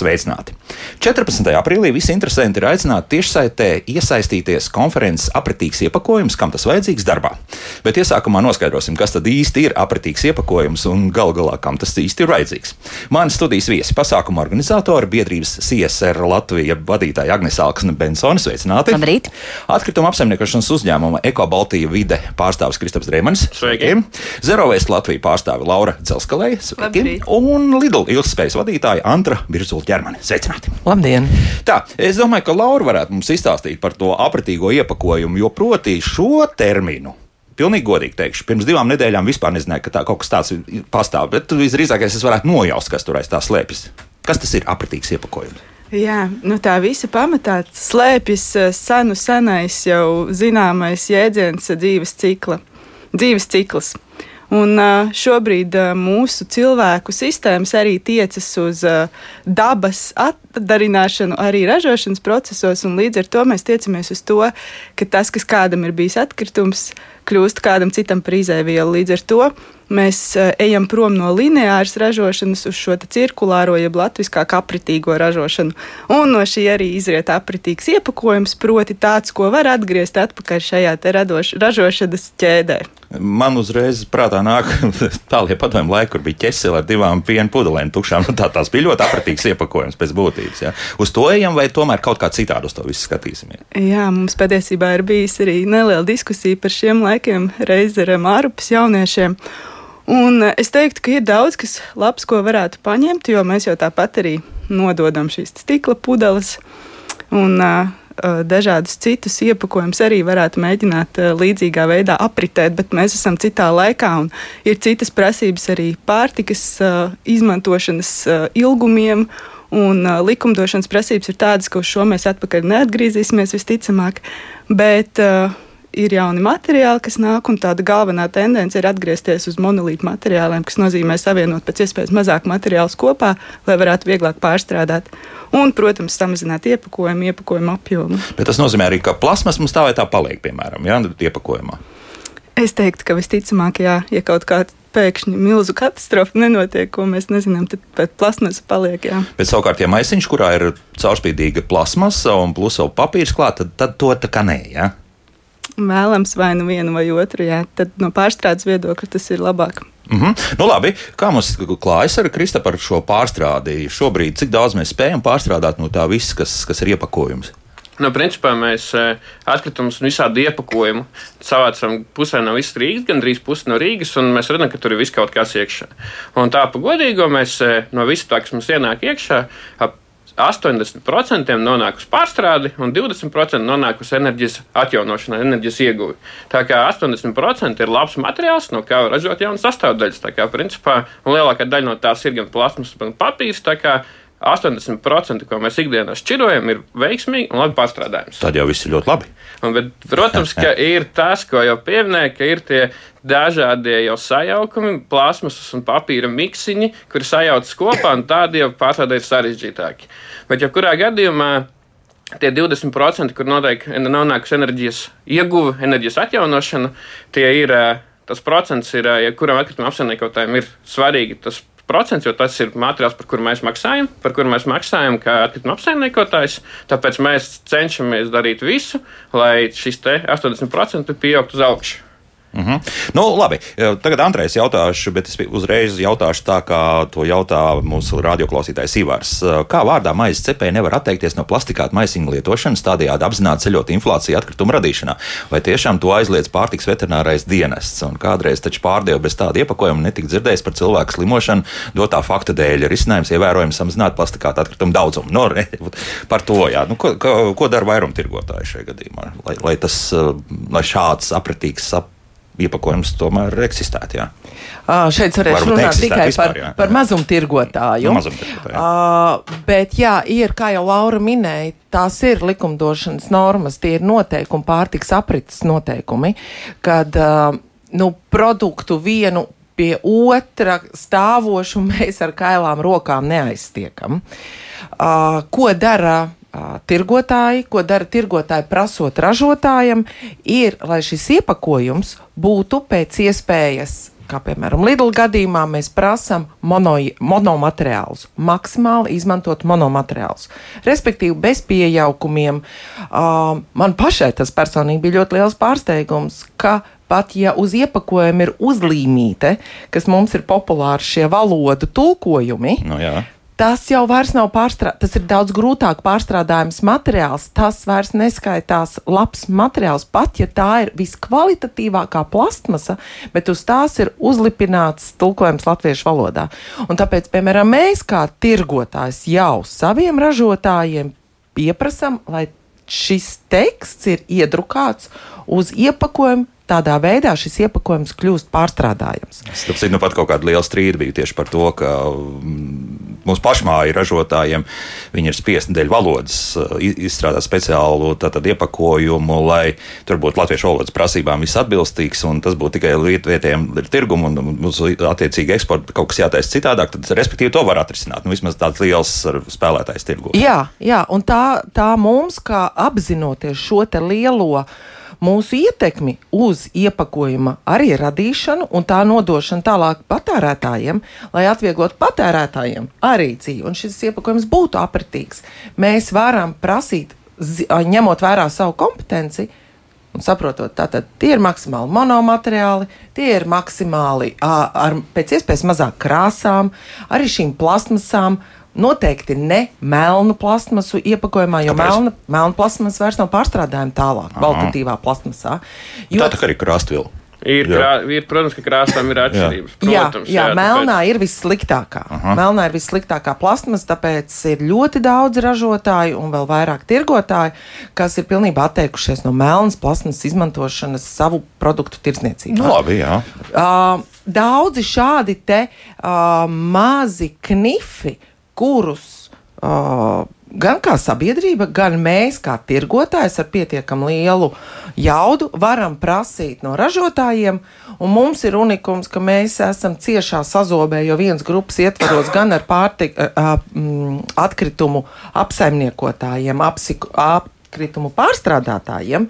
sveicināti! 14. aprīlī visi interesanti ir aicināti tiešsaitē iesaistīties konferences apritīgs iepakojums, kam tas vajadzīgs darbā. Bet iesākumā noskaidrosim, kas tad īsti ir apritīgs iepakojums un gal galā, kam tas īsti ir vajadzīgs. Mani studijas viesi pasākuma organizatori biedrības CSR Latvija vadītāja Agnes Alksne Bensone. Sveicināti! Labrīt! Atkrituma apsaimniekošanas uzņēmuma Eko Baltija vide pārstāvis Kristaps Dreemanis. Sveiki! Zerovēst Latvija pārstāve Laura Dzelskalēja. Sveiki! Labrīt. Un Lidl ilgspējas vadītāja Antra Birzula ķermeni. Sveicināti! Labdien! Tā, es domāju, ka Laura varētu mums izstāstīt par to apratīgo iepakojumu, jo proti šo terminu. Pilnīgi godīgi teikšu, pirms divām nedēļām vispār nezināju, ka tā kaut kas tāds pastāv. Bet visdrīzāk es varētu nojaust, kas tur aiz tā slēpjas. Kas tas ir apratīgs iepakojums? Jā, nu tā visa pamatā slēpjas eh, senu senais jau zināmais jēdziens eh, dzīves cikla, dzīves cikls. Un šobrīd mūsu cilvēku sistēmas arī tiecas uz dabas atdarināšanu arī ražošanas procesos, un līdz ar to mēs tiecamies uz to, ka tas, kas kādam ir bijis atkritums, kļūst kādam citam par izēvielu. Līdz ar to mēs eh, ejam prom no lineāras ražošanas uz šo cirkulāro, jeb latviešu apritīgo ražošanu. Un no šī arī izriet apritīgs iepakojums, proti tāds, ko var atgriezt atpakaļ šajā radoš, ražošanas ķēdē. Man uzreiz prātā nāk tālie padomju laiki, kur bija ķesele ar divām piena pudelēm tukšām. Nu, Tā, tās bija ļoti apratīgs iepakojums pēc būtības. Ja. Uz to ejam, vai tomēr kaut kā citādi uz to visu skatīsimies? Jā, mums patiesībā ir bijis arī neliela diskusija par šiem laikiem reiz ar Mārupas jauniešiem. Un eh, es teiktu, ka ir daudz kas labs, ko varētu paņemt, jo mēs jau tāpat arī nododam šīs stikla pudeles un uh, dažādus citus iepakojumus arī varētu mēģināt uh, līdzīgā veidā apritēt, bet mēs esam citā laikā un ir citas prasības arī pārtikas uh, izmantošanas uh, ilgumiem. Un uh, likumdošanas prasības ir tādas, ka uz šo mēs atpakaļ neatgriezīsimies visticamāk, bet uh, ir jauni materiāli, kas nāk, un tāda galvenā tendence ir atgriezties uz monolītu materiāliem, kas nozīmē savienot pēc iespējas mazāk materiālus kopā, lai varētu vieglāk pārstrādāt. Un, protams, samazināt iepakojumu, iepakojumu apjomu. Bet tas nozīmē arī, ka plasmas mums tā vai tā paliek, piemēram, ja, iepakojumā. Es teiktu, ka visticamāk, jā, ja kaut kāda pēkšņi milzu katastrofa nenotiek, ko mēs nezinām, tad pat plasmasa paliek. Jā. Bet savukārt, ja maisiņš, kurā ir caurspīdīga plasmasa un plus vēl papīrs klāt, tad, tad to tā kā nē. Ja? Vēlams vai nu vienu vai otru, jā. tad no pārstrādes viedokļa tas ir labāk. Mm -hmm. nu, labi, kā mums klājas ar Krista par šo pārstrādi? Šobrīd, cik daudz mēs spējam pārstrādāt no tā viss, kas, kas ir iepakojums? Nu, principā mēs eh, atkritumus un visādi iepakojumu savācam pusē no visas Rīgas, gandrīz pusi no Rīgas, un mēs redzam, ka tur ir viss kaut kas iekšā. Un tā pa godīgo mēs eh, no visa tā, kas mums ienāk iekšā, ap 80% nonāk uz pārstrādi un 20% nonāk uz enerģijas atjaunošanu, enerģijas ieguvi. Tā kā 80% ir labs materiāls, no kā ražot jaunas sastāvdaļas. Tā kā principā lielākā daļa no tās ir gan plasmas, gan papīrs. tā kā 80%, ko mēs ikdienā šķirojam, ir veiksmīgi un labi pārstrādājams. Tad jau viss ir ļoti labi. Un, bet, protams, ka ir tas, ko jau pieminēja, ka ir tie dažādie jau sajaukumi, plasmasas un papīra miksiņi, kuri sajaucas kopā, un tādi jau pārstrādē ir sarežģītāki. Bet, ja kurā gadījumā tie 20%, kur notiek nonākusi enerģijas ieguve, enerģijas atjaunošana, tie ir eh, tas procents, ir, eh, ja kuram atkrituma apsaimniekotājiem ir svarīgi tas procents, jo tas ir materiāls, par kuru mēs maksājam, par kuru mēs maksājam kā atkrituma apsaimniekotājs. Tāpēc mēs cenšamies darīt visu, lai šis 80% pieaugtu uz augšu. Mm -hmm. nu, labi, tagad Andrejs jautāšu, bet es uzreiz jautāšu tā, kā to jautā mūsu radioklausītājs Ivars. Kā vārdā maizes cepēji nevar atteikties no plastikāta maisiņu lietošanas, tādējādi apzināti ceļot inflāciju atkritumu radīšanā? Vai tiešām to aizliedz pārtiks veterinārais dienests? Un kādreiz taču pārdeva bez tāda iepakojuma netika dzirdējis par cilvēku slimošanu, dotā fakta dēļ risinājums ievērojami samazināt plastikāta atkritumu daudzumu. No, re, par to, jā. Nu, ko, ko, ko dara vairumtirgotāji šajā gadījumā, lai, lai, tas, lai šāds apratīgs ap iepakojums tomēr eksistētu. Jā. Šeit varēs Varbūt runāt tikai vispār, par, jā. par mazumtirgotāju. Nu, mazumtirgotāju. Uh, bet, jā, ir, kā jau Laura minēja, tās ir likumdošanas normas, tie ir noteikumi, pārtiks aprites noteikumi, kad uh, nu, produktu vienu pie otra stāvošu mēs ar kailām rokām neaiztiekam. Uh, ko dara tirgotāji, ko dara tirgotāji prasot ražotājam, ir, lai šis iepakojums būtu pēc iespējas kā piemēram Lidl gadījumā, mēs prasām mono, monomateriālus, maksimāli izmantot monomateriālus. Respektīvi, bez pieaukumiem. Uh, man pašai tas personīgi bija ļoti liels pārsteigums, ka pat ja uz iepakojuma ir uzlīmīte, kas mums ir populāri šie valodu tulkojumi, Nu, jā. Tas jau vairs nav pārstrādājums. Tas ir daudz grūtāk pārstrādājams materiāls. Tas vairs neskaitās labs materiāls, pat ja tā ir viskvalitatīvākā plastmasa, bet uz tās ir uzlipināts tulkojums latviešu valodā. Un tāpēc, piemēram, mēs kā tirgotājs jau saviem ražotājiem pieprasām, lai šis teksts ir iedrukāts uz iepakojumu. Tādā veidā šis iepakojums kļūst pārstrādājams. Tāpēc nu pat kaut kāda liela strīda bija tieši par to, ka mūsu pašmāju ražotājiem viņi ir spiesti dēļ valodas uh, i- izstrādāt speciālu tātad, iepakojumu, lai tur būtu latviešu valodas prasībām viss atbilstīgs, un tas būtu tikai vietējiem tirgumu, un mums attiecīgi eksporta kaut kas jātaisa citādāk, tad respektīvi to var atrisināt. Nu, vismaz tāds liels spēlētājs tirgu. Jā, jā, un tā, tā mums, kā apzinoties šo te lielo mūsu ietekmi uz iepakojuma arī radīšanu un tā nodošanu tālāk patērētājiem, lai atvieglotu patērētājiem arī dzīvi un šis iepakojums būtu apritīgs. Mēs varam prasīt, ņemot vērā savu kompetenci, Un saprotot, tātad tie ir maksimāli monomateriāli, tie ir maksimāli ar pēc iespējas mazāk krāsām, arī šīm plastmasām. Noteikti ne melnu plastmasu iepakojumā, jo melna, melna plastmasa vairs nav pārstrādājama tālāk, kvalitatīvā plastmasā. Jo, Tā tā arī krāstvila. Ir, Jā. krā, ir, protams, ka krāsām ir atšķirības. Jā, Protams, jā, jā melnā tāpēc- ir vissliktākā. Aha. Melnā ir vissliktākā plasmas, tāpēc ir ļoti daudz ražotāju un vēl vairāk tirgotāju, kas ir pilnībā atteikušies no melnas plasmas izmantošanas savu produktu tirdzniecībā. Nu, labi, jā. Uh, daudzi šādi te uh, mazi knifi, kurus uh, gan kā sabiedrība, gan mēs, kā tirgotājs ar pietiekami lielu jaudu, varam prasīt no ražotājiem. Mums ir unikums, ka mēs esam ciešā sazobē, jo viens grupas ietvaros gan ar pārtika, atkritumu apsaimniekotājiem, apsiku, ap, atkritumu pārstrādātājiem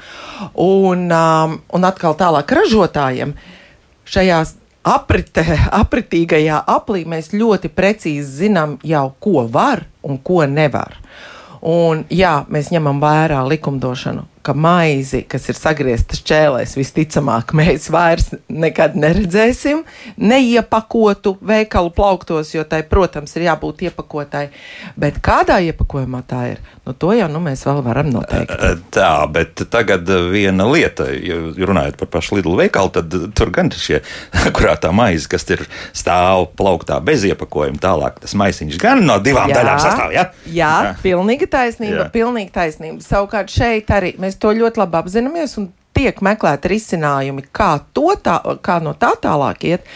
un, um, un atkal tālāk ražotājiem. Šajās aprite, apritīgajā aplī mēs ļoti precīzi zinām jau, ko var un ko nevar. Un, jā, mēs ņemam vērā likumdošanu, ka maizi, kas ir sagriezta šķēlēs, visticamāk, mēs vairs nekad neredzēsim, neiepakotu veikalu plauktos, jo tai, protams, ir jābūt iepakotai. Bet kādā iepakojumā tā ir, nu, to jau nu, mēs vēl varam noteikt. Tā, bet tagad viena lieta, ja runājot par pašu Lidlu veikalu, tad tur gan šie, kurā tā maize, kas ir stāv plauktā bez iepakojuma, tālāk tas maisiņš gan no divām Jā. daļām sastāv. Ja? Jā, jā. pilnīgi taisnība. Jā. Pilnīgi taisnība. Savukārt šeit arī mēs to ļoti labi apzināmies. un Tiek meklēti risinājumi, kā, tā, kā no tā tālāk iet.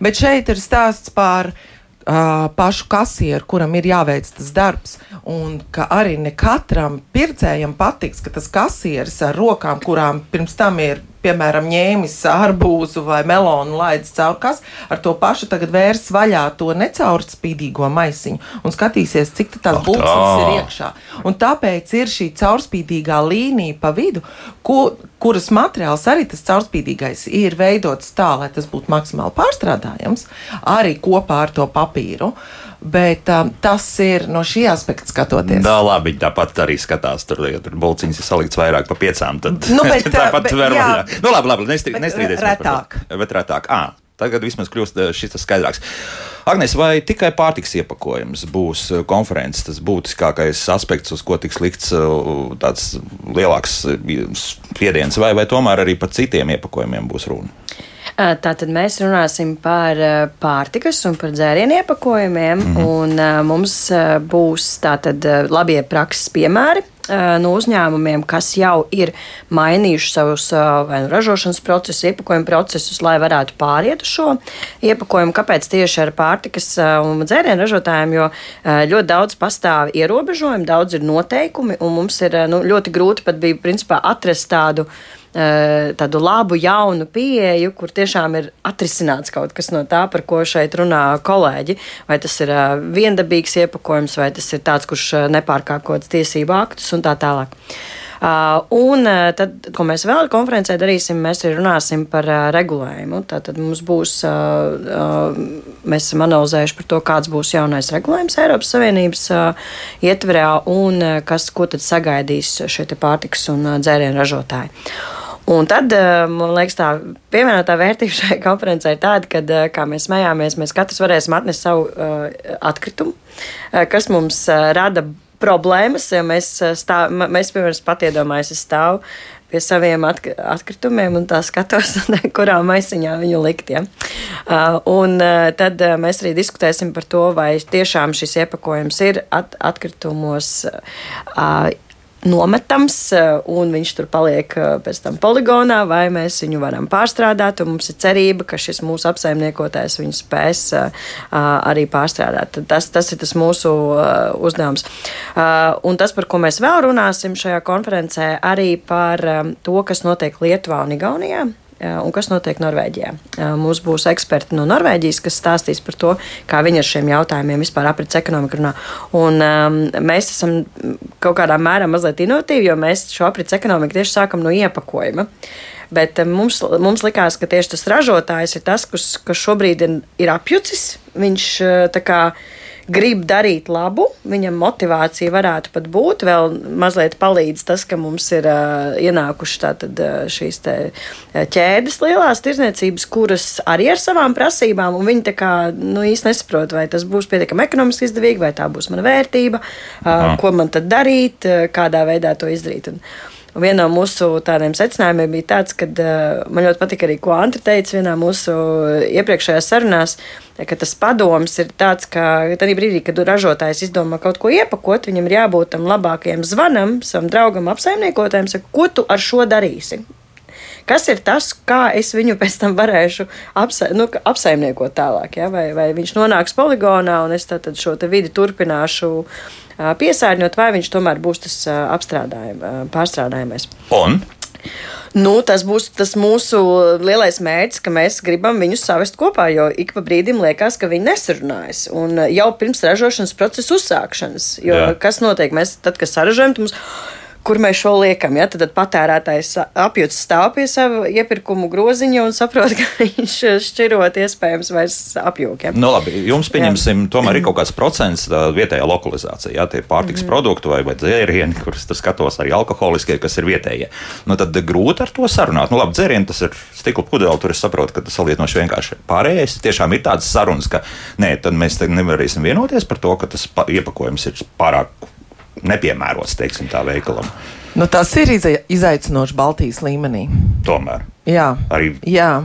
Bet šeit ir stāsts par uh, pašu kasieru, kuram ir jāveic tas darbs. Un ka arī ne katram pircējam patiks, ka tas kasieris ar rokām, kurām pirms tam ir piemēram, ņēmis arbūzu vai melonu laidis caur kas, ar to pašu tagad vērs vaļā to necaurspīdīgo maisiņu un skatīsies, cik tā tās Ak, bulciņas tā. ir iekšā. Un tāpēc ir šī caurspīdīgā līnija pa vidu, ko, kuras materiāls arī tas caurspīdīgais ir veidots tā, lai tas būtu maksimāli pārstrādājams, arī kopā ar to papīru. Bet um, tas ir no šī aspekta skatoties. Tā labi, tāpat arī skatās. Tur, ja tur bulciņas ir salikts vairāk pa piecām. Tad Nu, bet, tāpat bet, var jā. vaļā. Nu, labi, labi, nestrīdēsim. retāk. par. Bet retāk. À, tagad vismaz kļūst eh, šis skaidrāks. Agnes, vai tikai pārtiks iepakojums būs eh, konferences, tas būtiskākais aspekts, uz ko tiks likts eh, tāds lielāks eh, spiediens, vai, vai tomēr arī par citiem iepakojumiem būs runa? Tātad mēs runāsim par pārtikas un par dzērienu iepakojumiem, mm -hmm. un mums būs tātad labie prakses piemēri no uzņēmumiem, kas jau ir mainījuši savus vai nu ražošanas procesus, iepakojumu procesus, lai varētu pāriet uz šo iepakojumu. Kāpēc tieši ar pārtikas un dzērienu ražotājiem? Jo ļoti daudz pastāv ierobežojumi, daudz ir noteikumi, un mums ir nu, ļoti grūti pat bija principā atrast tādu eh, tādu labu, jaunu pieeju, kur tiešām ir atrisināts kaut kas no tā, par ko šeit runā kolēģi. Vai tas ir eh, viendabīgs iepakojums, vai tas ir tāds, kurš eh, nepārkāp kaut kādas tiesību aktus un tā tālāk. Un tad, ko mēs vēl konferencē darīsim, mēs arī runāsim par regulējumu. Tātad mums būs, mēs esam analizējuši par to, kāds būs jaunais regulējums Eiropas Savienības ietverā un kas, ko tad sagaidīs šie pārtiks un dzērienu ražotāji. Un tad, man liekas, tā pievienotā vērtība šai konferencē ir tāda, ka, kā mēs smējāmies, mēs katrs varēsim atnest savu uh, atkritumu, kas mums rada problēmas. Ja mēs, stāv, mēs, piemēram, pat iedomājamies, es stāvu pie saviem atkritumiem un tā skatos, kurā maisiņā viņu likt. Ja? Un tad mēs arī diskutēsim par to, vai tiešām šis iepakojums ir at atkritumos nometams, eh, un viņš tur paliek eh, pēc tam poligonā, vai mēs viņu varam pārstrādāt. Mums ir cerība, ka šis mūsu apsaimniekotājs viņu spēs eh, arī pārstrādāt. Tas, tas ir tas mūsu uzdevums. Un tas, par ko mēs vēl runāsim šajā konferencē, arī par to, kas notiek Lietuvā un Igaunijā un kas notiek Norvēģijā. Mums būs eksperti no Norvēģijas, kas stāstīs par to, kā viņi ar šiem jautājumiem vispār aprits ekonomiku runā. Un um, mēs esam kaut kādā mērā mazliet inovatīvi, jo mēs šo aprits ekonomiku tieši sākam no iepakojuma. Bet mums, mums likās, ka tieši tas ražotājs ir tas, kas, kas šobrīd ir, ir apjucis. Viņš tā kā grib darīt labu, viņam motivācija varētu pat būt. Vēl mazliet palīdz tas, ka mums ir uh, ienākuši tātad, uh, šīs te, uh, ķēdes lielās tirzniecības, kuras arī ar savām prasībām, un viņi kā nu, īsti nesaprot, vai tas būs pietiekami ekonomiski izdevīgi, vai tā būs mana vērtība, uh, ko man tad darīt, uh, kādā veidā to izdarīt. Un, Un viena no mūsu tādiem secinājumiem bija tāds, ka uh, man ļoti patika arī, ko Antra teica vienā mūsu iepriekšējās sarunās, ka tas padoms ir tāds, ka tajā brīdī, kad ražotājs izdomā kaut ko iepakot, viņam ir jābūt tam labākajam zvanam, savam draugam, apsaimniekotājiem, saka, ko tu ar šo darīsi. Kas ir tas, kā es viņu pēc tam varēšu apsa, nu, apsaimniekot tālāk? Ja? Vai, vai viņš nonāks poligonā un es šo vidi turpināšu piesārņot, vai viņš tomēr būs tas pārstrādājumais. Un? Nu, tas būs tas mūsu lielais mērķis, ka mēs gribam viņus savest kopā, jo ik pa brīdim liekas, ka viņi nesarunājas. Un jau pirms ražošanas procesa uzsākšanas, jo Jā. kas notiek? Mēs tad, kad saražojam, mums kur mēs šo liekam. Ja? Tad, tad patērētājs apjūts stāv pie sava iepirkumu groziņa un saprot, ka viņš šķirot iespējams vairs apjūk. Ja? Nu, labi, jums pieņemsim, jā. tomēr ir kaut kāds procents vietējā lokalizācija, ja tie pārtiks mm. produkti vai, vai dzērieni, kurus tas skatos arī alkoholiskie, kas ir vietējie. Nu, tad grūti ar to sarunāt. Nu, labi, dzērieni tas ir stikla pudele, tur es saprotu, ka tas salīdzinoši vienkārši pārējais. Tiešām ir tādas sarunas, ka nē, tad mēs nevarēsim vienoties par to, ka tas iepakojums ir pārāk nepiemērots, teiksim, tā veikalam. Nu, tas ir izaicinoši Baltijas līmenī. Tomēr. Jā. Arī. Jā.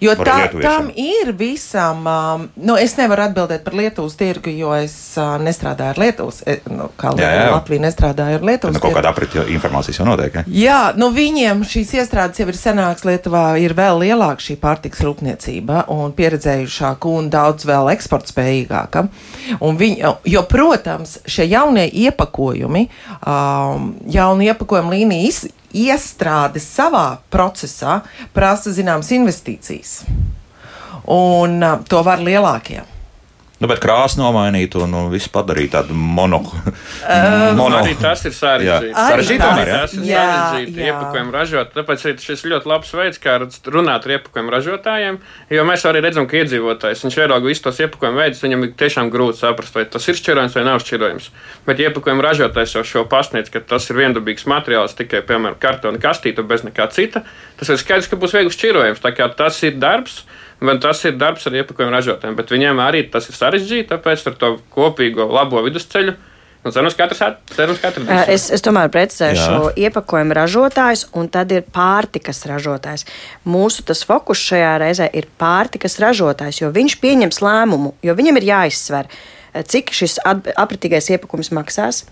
Jo tā, tam ir visam, um, nu, es nevaru atbildēt par Lietuvas tirgu, jo es uh, nestrādāju ar Lietuvas, e, nu, kā jā, jā. Latvija nestrādāja ar Lietuvas. Nu, kaut kāda aprita informācijas jau notiek. Ja? Jā, nu viņiem šīs iestrādes jau ir senāks Lietuvā, ir vēl lielāka šī pārtiks rūpniecība un pieredzējušāka un daudz vēl eksportspējīgāka. Un viņi, jo, protams, šie jaunie iepakojumi, um, jaunu iepakojumu līniju iestrāde savā procesā prasa zināmas investīcijas. Un uh, to var lielākiem. Nu, bet krāsa nomainīt un, un visu padarīt tādu mono. Uh, mono. Arī tas ir sarežģīti. Sarežģīti jā. Tas ir sarežģīti iepakojumu ražot. Tāpēc šis ir ļoti labs veids, kā runāt ar iepakojumu ražotājiem. Jo mēs arī redzam, ka iedzīvotājs, viņš ierauga visus tos iepakojumu veidus, viņam ir tiešām grūti saprast, vai tas ir šķirojums vai nav šķirojums. Bet iepakojumu ražotājs jau šo pasniedz, ka tas ir viendabīgs materiāls tikai, piemēram, kartona kastīte bez nekā cita. Tas ir skaidrs, ka būs viegls šķirojums. Tā kā tas ir darbs Man tas ir darbs ar iepakojumu ražotājiem, bet viņiem arī tas ir sarežģīti, tāpēc ar to kopīgo labo vidusceļu. Nu, cerams, katrs, cerams, katrs es, es tomēr precizēšu iepakojumu ražotājs, un tad ir pārtikas ražotājs. Mūsu tas fokus šajā reizē ir pārtikas ražotājs, jo viņš pieņems lēmumu, jo viņam ir jāizsver. Uh, cik šis apritīgais iepakojums maksās,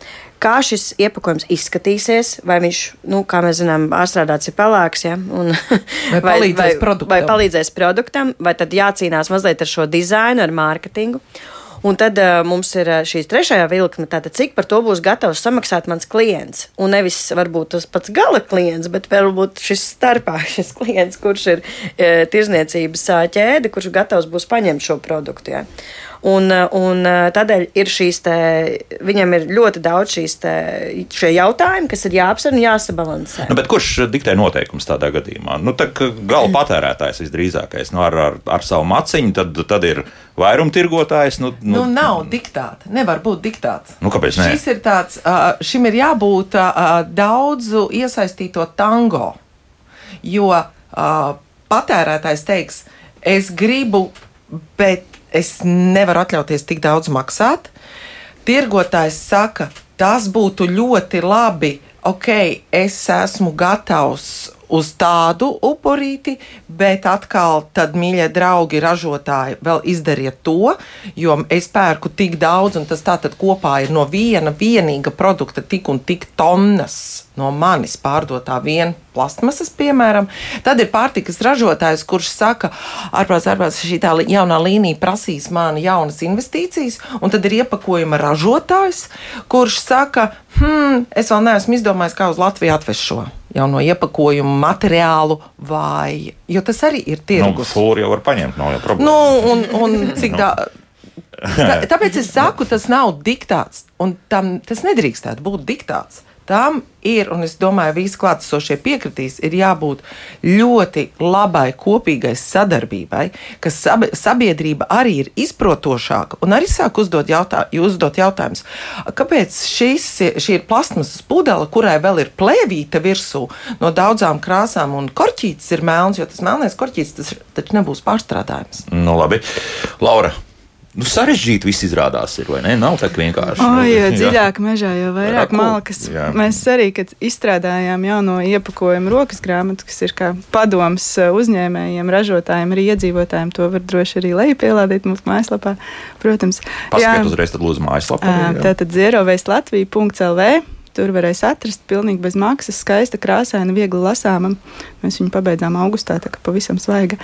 kā šis iepakojums izskatīsies, vai viņš, nu, kā mēs zinām, ārstrādāts ir pelēks, ja, un, vai, vai, palīdzēs vai, vai palīdzēs produktam, vai tad jācīnās mazliet ar šo dizainu, ar mārketingu. Un tad uh, mums ir šī trešā vilkme, tātad cik par to būs gatavs samaksāt mans klients. Un nevis varbūt tas pats gala klients, bet varbūt šis starpā šis klients, kurš ir uh, tirzniecības ķēde, kurš gatavs būs paņemt šo produktu. Ja. Un, un tādēļ ir šīs te, viņam ir ļoti daudz šīs te, šie jautājumi, kas ir jāapsver un jāsabalansē. Nu, kurš diktē noteikumus tādā gadījumā? Nu, tā, gala patērētājs visdrīzākais nu, ar, ar, ar savu maciņu, tad, tad ir vairumtirgotājs. Nu, nu, nu, nav diktāta. Nevar būt diktāts. Nu, kāpēc? Ne? Šis ir tāds, šim ir jābūt daudzu iesaistīto tango. Jo patērētājs teiks, es gribu, bet es nevaru atļauties tik daudz maksāt. Tirgotājs saka, tas būtu ļoti labi. Ok, es esmu gatavs uz tādu upurīti, bet atkal, tad, mīļie draugi, ražotāji, vēl izdariet to, jo es pērku tik daudz, un tas tā tad kopā ir no viena vienīga produkta tik un tik tonnas no manis pārdotā viena plasmasas, piemēram. Tad ir pārtikas ražotājs, kurš saka, ārprāts, ārprāts, šī tā jaunā līnija prasīs man jaunas investīcijas, un tad ir iepakojuma ražotājs, kurš saka, hmm, es vēl neesmu izdomājis, kā uz Latviju atvest šo jauno iepakojumu materiālu, vai jo tas arī ir tirgus. Nu, Fūri jau var paņemt, nav jau problēma. Nu, un, un cik tā. Tā, tāpēc es saku, tas nav diktāts, un tam, tas nedrīkstētu būt diktāts. Tam ir, un es domāju, visi klātesošie piekritīs, ir jābūt ļoti labai kopīgai sadarbībai, ka sabiedrība arī ir izprotošāka un arī sāk uzdot, jautā, uzdot jautājumus, kāpēc šis, šī ir plasmasas pudele, kurai vēl ir plēvīta virsū no daudzām krāsām, un korķītis ir melns, jo tas melnais korķītis tas taču nebūs pārstrādājums. Nu, labi, Laura. Nu, sarežģīti viss izrādās, ir, vai ne? Nav tā vienkārši. O, jo dziļāk mežā, jo vairāk malkas. Jā. Mēs arī, kad izstrādājām jauno iepakojumu rokas grāmatu, kas ir kā padoms uh, uzņēmējiem, ražotājiem, arī iedzīvotājiem, to var droši arī lejupielādīt mūsu mājaslapā. Protams, Paskatiet uzreiz tad lūdzu mājaslapā. Tātad zeroveistlatvija.lv Tur varēs atrast pilnīgi bez maksas, skaista, krāsaina, viegli lasāma. Mēs viņu pabeidzām augustā, tā kā pavisam svaiga.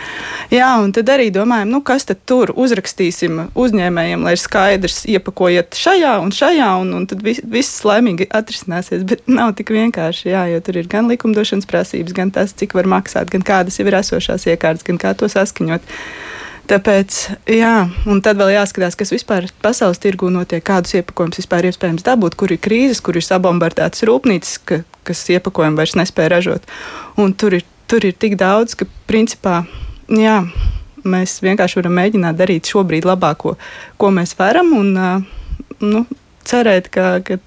Jā, un tad arī domājam, nu, kas tad tur uzrakstīsim uzņēmējiem, lai ir skaidrs, iepakojiet šajā un šajā, un, un tad viss, viss laimīgi atrisināsies. Bet nav tik vienkārši, jā, jo tur ir gan likumdošanas prasības, gan tas, cik var maksāt, gan kādas jau ir esošās iekārtas, gan kā to saskaņot. Tāpēc, jā, un tad vēl jāskatās, kas vispār pasaules tirgū notiek, kādus iepakojumus vispār iespējams dabūt, kur ir krīzes, kur ir sabombardētas rūpnīcas, ka, kas iepakojumu vairs nespēja ražot. Un tur ir, tur ir tik daudz, ka principā, jā, mēs vienkārši varam mēģināt darīt šobrīd labāko, ko mēs varam, un nu, cerēt, ka, ka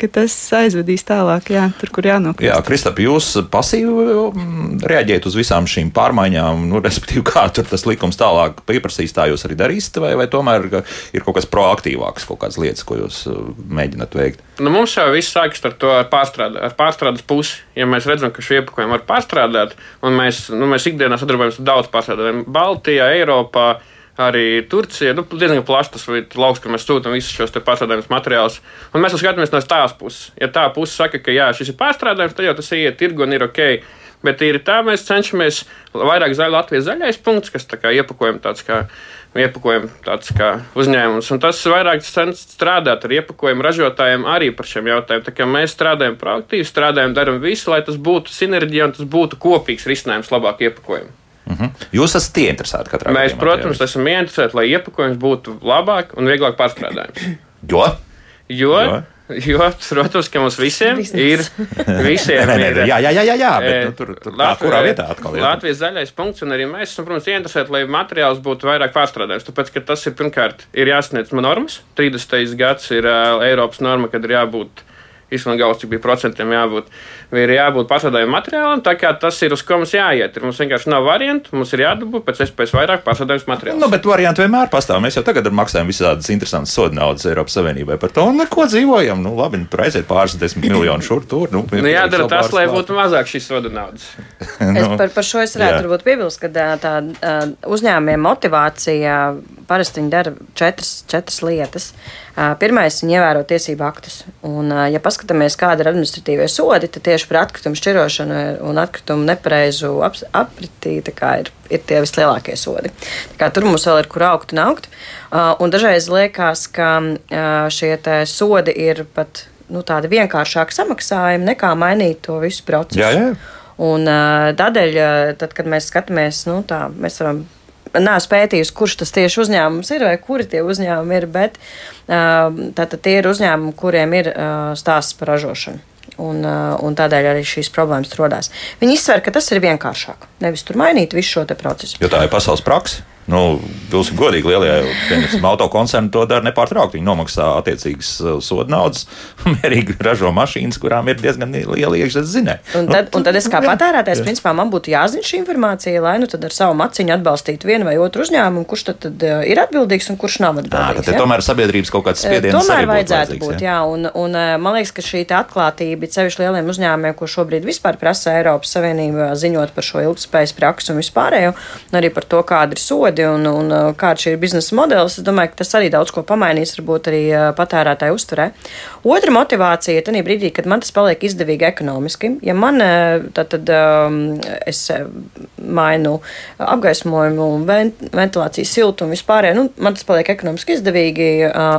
ka tas aizvedīs tālāk, jā, tur, kur jānokļūst. Jā, Kristap, jūs pasīvi mm, reaģējat uz visām šīm pārmaiņām, nu, respektīvi, kā tur tas likums tālāk pieprasīs, tā jūs arī darīsiet, vai, vai tomēr ir kaut kas proaktīvāks, kaut kādas lietas, ko jūs uh, mēģināt veikt? Nu, mums jau viss sākas ar to ar, pārstrādā, ar pārstrādes pusi. Ja mēs redzam, ka šo iepakojumu var pārstrādāt, un mēs, nu, mēs ikdienā sadarbojamies ar daudz pārstrādātājiem Baltijā, Eiropā, arī Turcija. Nu, diezgan plašs tas lauks, kur mēs sūtām visus šos pārstrādājumus materiālus. Un mēs skatāmies no tās puses. Ja tā puse saka, ka jā, šis ir pārstrādājums, tad jau tas iet tirgu un ir ok. Bet ir tā, mēs cenšamies vairāk zaļā Latvijas zaļais punkts, kas tā kā iepakojam tāds kā. Iepakojam tāds kā uzņēmums, un tas vairāk strādāt ar iepakojumu ražotājiem arī par šiem jautājumiem. Tā kā mēs strādājam proaktīvi, strādājam, darām visu, lai tas būtu sinerģija un tas būtu kopīgs risinājums labāk iepakojumu. Uh mhm. -huh. Jūs esat ieinteresēti katrā gadījumā? Mēs, protams, jā, esam ieinteresēti, lai iepakojums būtu labāk un vieglāk pārstrādājams. Jo? Jo? jo? Jo, protams, ka mums visiem ir. Visiem nē, nē, ir jā, jā, jā, jā, jā bet nu, tur, tur Latvijas, tā, kurā vietā atkal ir. Latvijas zaļais punkts, un arī mēs esam, protams, ieinteresēti, lai materiāls būtu vairāk pārstrādājums. Tāpēc, ka tas ir pirmkārt ir jāsniedz normas. 30. gads ir uh, Eiropas norma, kad ir jābūt bija procentiem jābūt. Ir jābūt pārstrādājuma materiālam, tā kā tas ir uz ko mums jāiet. Ir, mums vienkārši nav variantu, mums ir jādabū pēc iespējas vairāk pārstrādājuma materiālu. Nu, bet varianti vienmēr pastāv. Mēs jau tagad maksājam visādas interesantas sodu naudas Eiropas Savienībai par to, un neko dzīvojam. Nu, labi, nu, tur aiziet pāris desmit miljonu šur tur. Nu, nu, jādara tas, lai būtu mazāk šīs sodu naudas. nu, es par, par šo es varētu varbūt piebilst, ka tā, tā uzņēmējiem motivācija parasti viņi dara četras, četras lietas. Pirmais, viņi ievēro tiesību aktus. Un, ja paskatāmies, kāda ir administratīvie sodi, tad tieši par atkritumu šķirošanu un atkritumu nepareizu apritī ir, ir tie vislielākie sodi. Tur mums vēl ir kur augt un augt. Un dažreiz liekas, ka šie sodi ir pat nu, tādi vienkāršāki samaksājumi nekā mainīt to visu procesu. Jā, jā. Un, tādēļ, tad, kad mēs skatāmies, nu, tā, mēs varam neesmu pētījusi, kurš tas tieši uzņēmums ir vai kuri tie uzņēmumi ir, bet tātad tie ir uzņēmumi, kuriem ir stāsts par ražošanu. Un, un tādēļ arī šīs problēmas radās. Viņi izsver, ka tas ir vienkāršāk. Nevis tur mainīt visu šo procesu. Jo tā ir pasaules praksa. Nu, Būsim godīgi, lielie autokoncerni to dara nepārtraukti. Viņi nomaksā attiecīgas uh, soda naudas, mierīgi ražo mašīnas, kurām ir diezgan liela iekšzemes zinē. Un tad, nu, un tad es kā patērētājs, principā, man būtu jāzina šī informācija, lai nu tad ar savu maciņu atbalstītu vienu vai otru uzņēmumu, kurš tad, tad uh, ir atbildīgs un kurš nav atbildīgs. Tā, tad ja? tomēr sabiedrības kaut kāds spiediens. Tomēr vajadzētu būt, jā. jā un, un man liekas, ka šī atklātība, cevišķi lieliem uzņēmumiem, ko šobrīd vispār prasa Eiropas Savienība, ziņot par šo ilgspējas praksu un vispārējo, un arī par to, kāda ir sodi un, un kāds ir biznesa modelis, es domāju, ka tas arī daudz ko pamainīs, varbūt arī patērētāju uzturē. Otra motivācija ir tajā brīdī, kad man tas paliek izdevīgi ekonomiski. Ja man tad, tad es mainu apgaismojumu, ventilācijas siltumu vispār, nu, man tas paliek ekonomiski izdevīgi,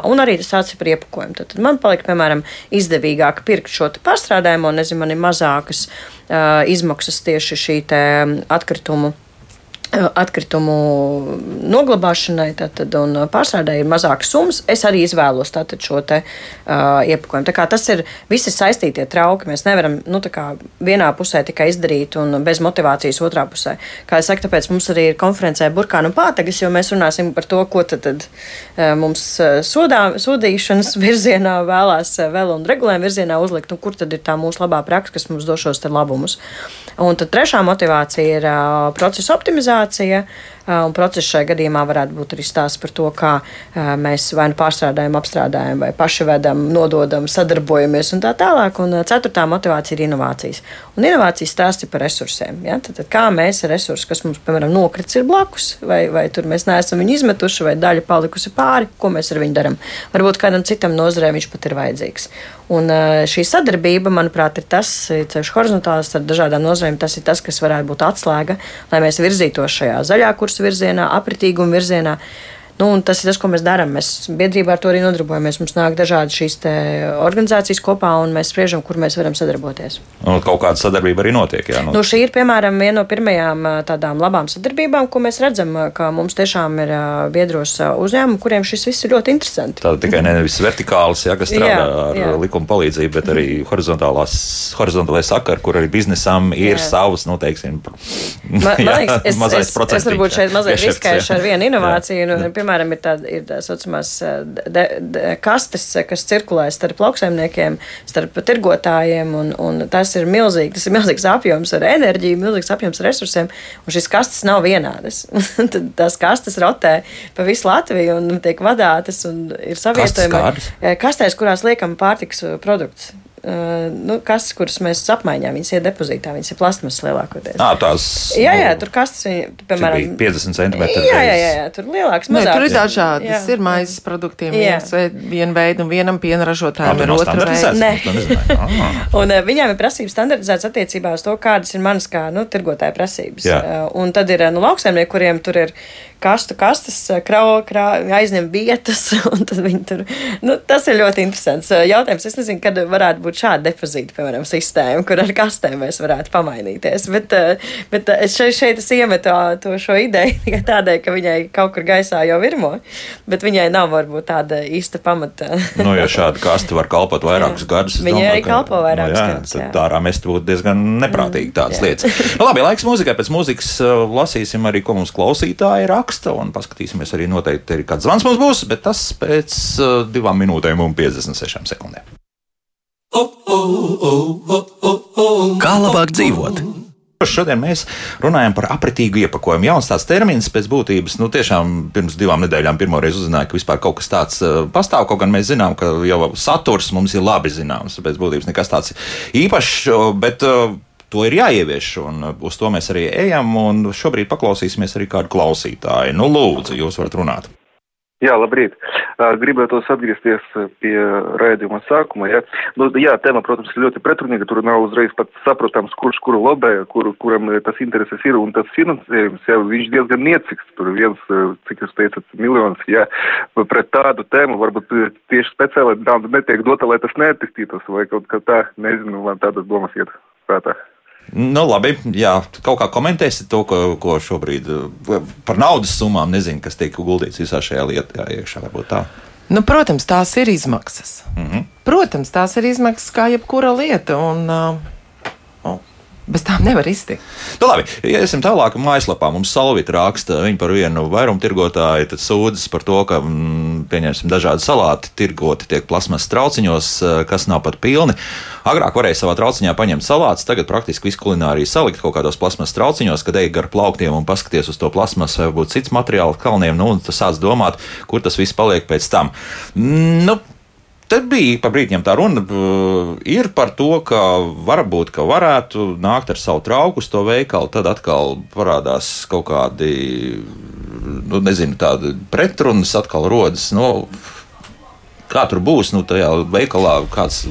un arī tas ir par iepakojumu. Tad, tad man paliek, piemēram, izdevīgāk pirkt šo pārstrādājumu, un nezinu, man ir mazākas izmaksas tieši šī atkritumu atkritumu noglabāšanai tātad, un pārstrādē ir mazākas summas. Es arī izvēlos tātad, šo te, uh, iepakojumu. Tas ir visi saistītie trauki. Mēs nevaram nu, vienā pusē tikai izdarīt un bez motivācijas otrā pusē. Kā es saku, tāpēc mums arī ir konferencē burkānu pātagas, jo mēs runāsim par to, ko tad, tad mums sodā, sodīšanas virzienā vēlās vēl un regulējuma virzienā uzlikt, un kur tad ir tā mūsu labā praksa, kas mums došos labumus. Un tad trešā motivācija ir uh, procesa optimizācija situācija, Un process šajā gadījumā varētu būt arī stāsts par to, kā mēs vai nu pārstrādājam, apstrādājam, vai paši vedam, nododam, sadarbojamies un tā tālāk. Un ceturtā motivācija ir inovācijas. Un inovācijas stāsts ir par resursiem. Ja? Tad, tad kā mēs resursus, kas mums, piemēram, nokrits, ir blakus, vai, vai tur mēs neesam viņu izmetuši, vai daļa palikusi pāri, ko mēs ar viņu darām. Varbūt kādam citam nozarē viņš pat ir vajadzīgs. Un šī sadarbība, manuprāt, ir tas, ceļš horizontāls ar dažādām nozarēm, tas ir tas, kas varētu būt atslēga, lai mēs virzītos šajā zaļā kursa virzienā, apritīguma virzienā. Nu, tas ir tas, ko mēs darām. Mēs biedrībā ar to arī nodarbojamies. Mums nāk dažādas šīs organizācijas kopā, un mēs spriežam, kur mēs varam sadarboties. Un kaut kāda sadarbība arī notiek. Jā, nu. Nu, šī ir piemēram viena no pirmajām tādām labām sadarbībām, ko mēs redzam, ka mums tiešām ir biedros uzņēmumi, kuriem šis viss ir ļoti interesanti. Tā tikai nevis vertikāls, ja, kas strādā jā, ar jā. likuma palīdzību, bet arī horizontālais sakari, kur arī biznesam ir jā. savas, nu, teiksim, Ma, jā, liekas, es, mazais procents. Es, es varbūt šeit mazliet riskēšu ar vienu inovāciju. Nu, piemēram, ir tādas ir tā saucamās de, de, kastes, kas cirkulē starp lauksaimniekiem, starp tirgotājiem, un, un tas ir milzīgi, tas ir milzīgs apjoms ar enerģiju, milzīgs apjoms ar resursiem, un šīs kastes nav vienādas. Tad tās kastes rotē pa visu Latviju un tiek vadātas un ir savietojumi. Kastēs, kurās liekam pārtiks produktus uh, nu, kastes, kuras mēs apmaiņā, viņas ir depozītā, viņas ir plasmas lielākoties. À, tās, jā, jā, tur kastes, viņi, piemēram, 50 centimetri. Jā, jā, jā, jā, tur lielāks, mazāks. Ne, tur ir dažādas, jā. ir maizes produktiem, viena veida, un vienam piena ražotājam ir otra veida. Nē. Ah. un uh, viņām ir prasības standardizētas attiecībā uz to, kādas ir manas kā, nu, tirgotāja prasības. Jā. Uh, un tad ir, nu, lauksaimnieki, kuriem tur ir kastu kastes, krau, krau, aizņem vietas, tad tur, nu, tas ir ļoti interesants jautājums. Es nezinu, kad varētu būt šāda depozīta, piemēram, sistēma, kur ar kastēm mēs varētu pamainīties, bet, bet es šeit, šeit es iemetu to šo ideju tikai tādēļ, ka viņai kaut kur gaisā jau virmo, bet viņai nav varbūt tāda īsta pamata. nu, ja šāda kaste var kalpot vairākus gadus, viņa domāju, arī kalpo vairākus nu, jā, gadus. Tad tā ārā mest būtu diezgan neprātīgi tādas jā. lietas. Labi, laiks mūzikai, pēc mūzikas lasīsim arī, ko mums klausītāji raksta raksta, un paskatīsimies arī noteikti, arī kāds zvans mums būs, bet tas pēc uh, divām minūtēm un 56 sekundēm. Kā labāk dzīvot? Šodien mēs runājam par apritīgu iepakojumu. Jauns tāds termins pēc būtības, nu tiešām pirms divām nedēļām pirmoreiz uzzināju, ka vispār kaut kas tāds uh, pastāv. Kaut gan mēs zinām, ka jau saturs mums ir labi zināms, pēc būtības nekas tāds īpašs, bet uh, to ir jāievieš, un uh, uz to mēs arī ejam. Šobrīd paklausīsimies arī kādu klausītāju. Nu, lūdzu, jūs varat runāt. Jā, labrīt. Gribētos atgriezties pie raidījuma sākuma. Ja? Nu, jā, tēma, protams, ir ļoti pretrunīga. Tur nav uzreiz pat saprotams, kurš kuru lobē, kur, kuram tas intereses ir. Un tas finansējums, jā, viņš diezgan niecīgs. Tur viens, cik jūs teicat, miljons. Jā, pret tādu tēmu varbūt tieši speciāli nauda netiek dota, lai tas neattīstītos vai kaut kā tā. Nezinu, man tādas domas iet prātā. Nu, labi, jā, kaut kā komentēsi to, ko, ko šobrīd eh, par naudas summām nezinu, kas tiek guldīts visā šajā lietā iekšā. Varbūt tā. Nu, protams, tās ir izmaksas. Mm -hmm. Protams, tās ir izmaksas kā jebkura lieta. Un, uh, Bez tām nevar iztikt. Nu, labi, iesim tālāk. Mājaslapā mums Salvita raksta par vienu vairumtirgotāju, sūdzas par to, ka, mm, pieņemsim, dažādi salāti tirgoti tiek plasmas trauciņos, eh, kas nav pat pilni. Agrāk varēja savā trauciņā paņemt salātus, tagad praktiski visu kulināriju salikt kaut kādos plasmas trauciņos, kad ej gar plauktiem un paskaties uz to plasmas vai varbūt cits materiāls kalniem, nu, tas sāc domāt, kur tas viss paliek pēc tam. Nu, Te bija pa brīdim tā runa, ir par to, ka varbūt ka varētu nākt ar savu trauku uz to veikalu, tad atkal parādās kaut kādi, nu, nezinu, tādi pretrunas, atkal rodas. Nu, Kā tur būs, nu, tajā veikalā kāds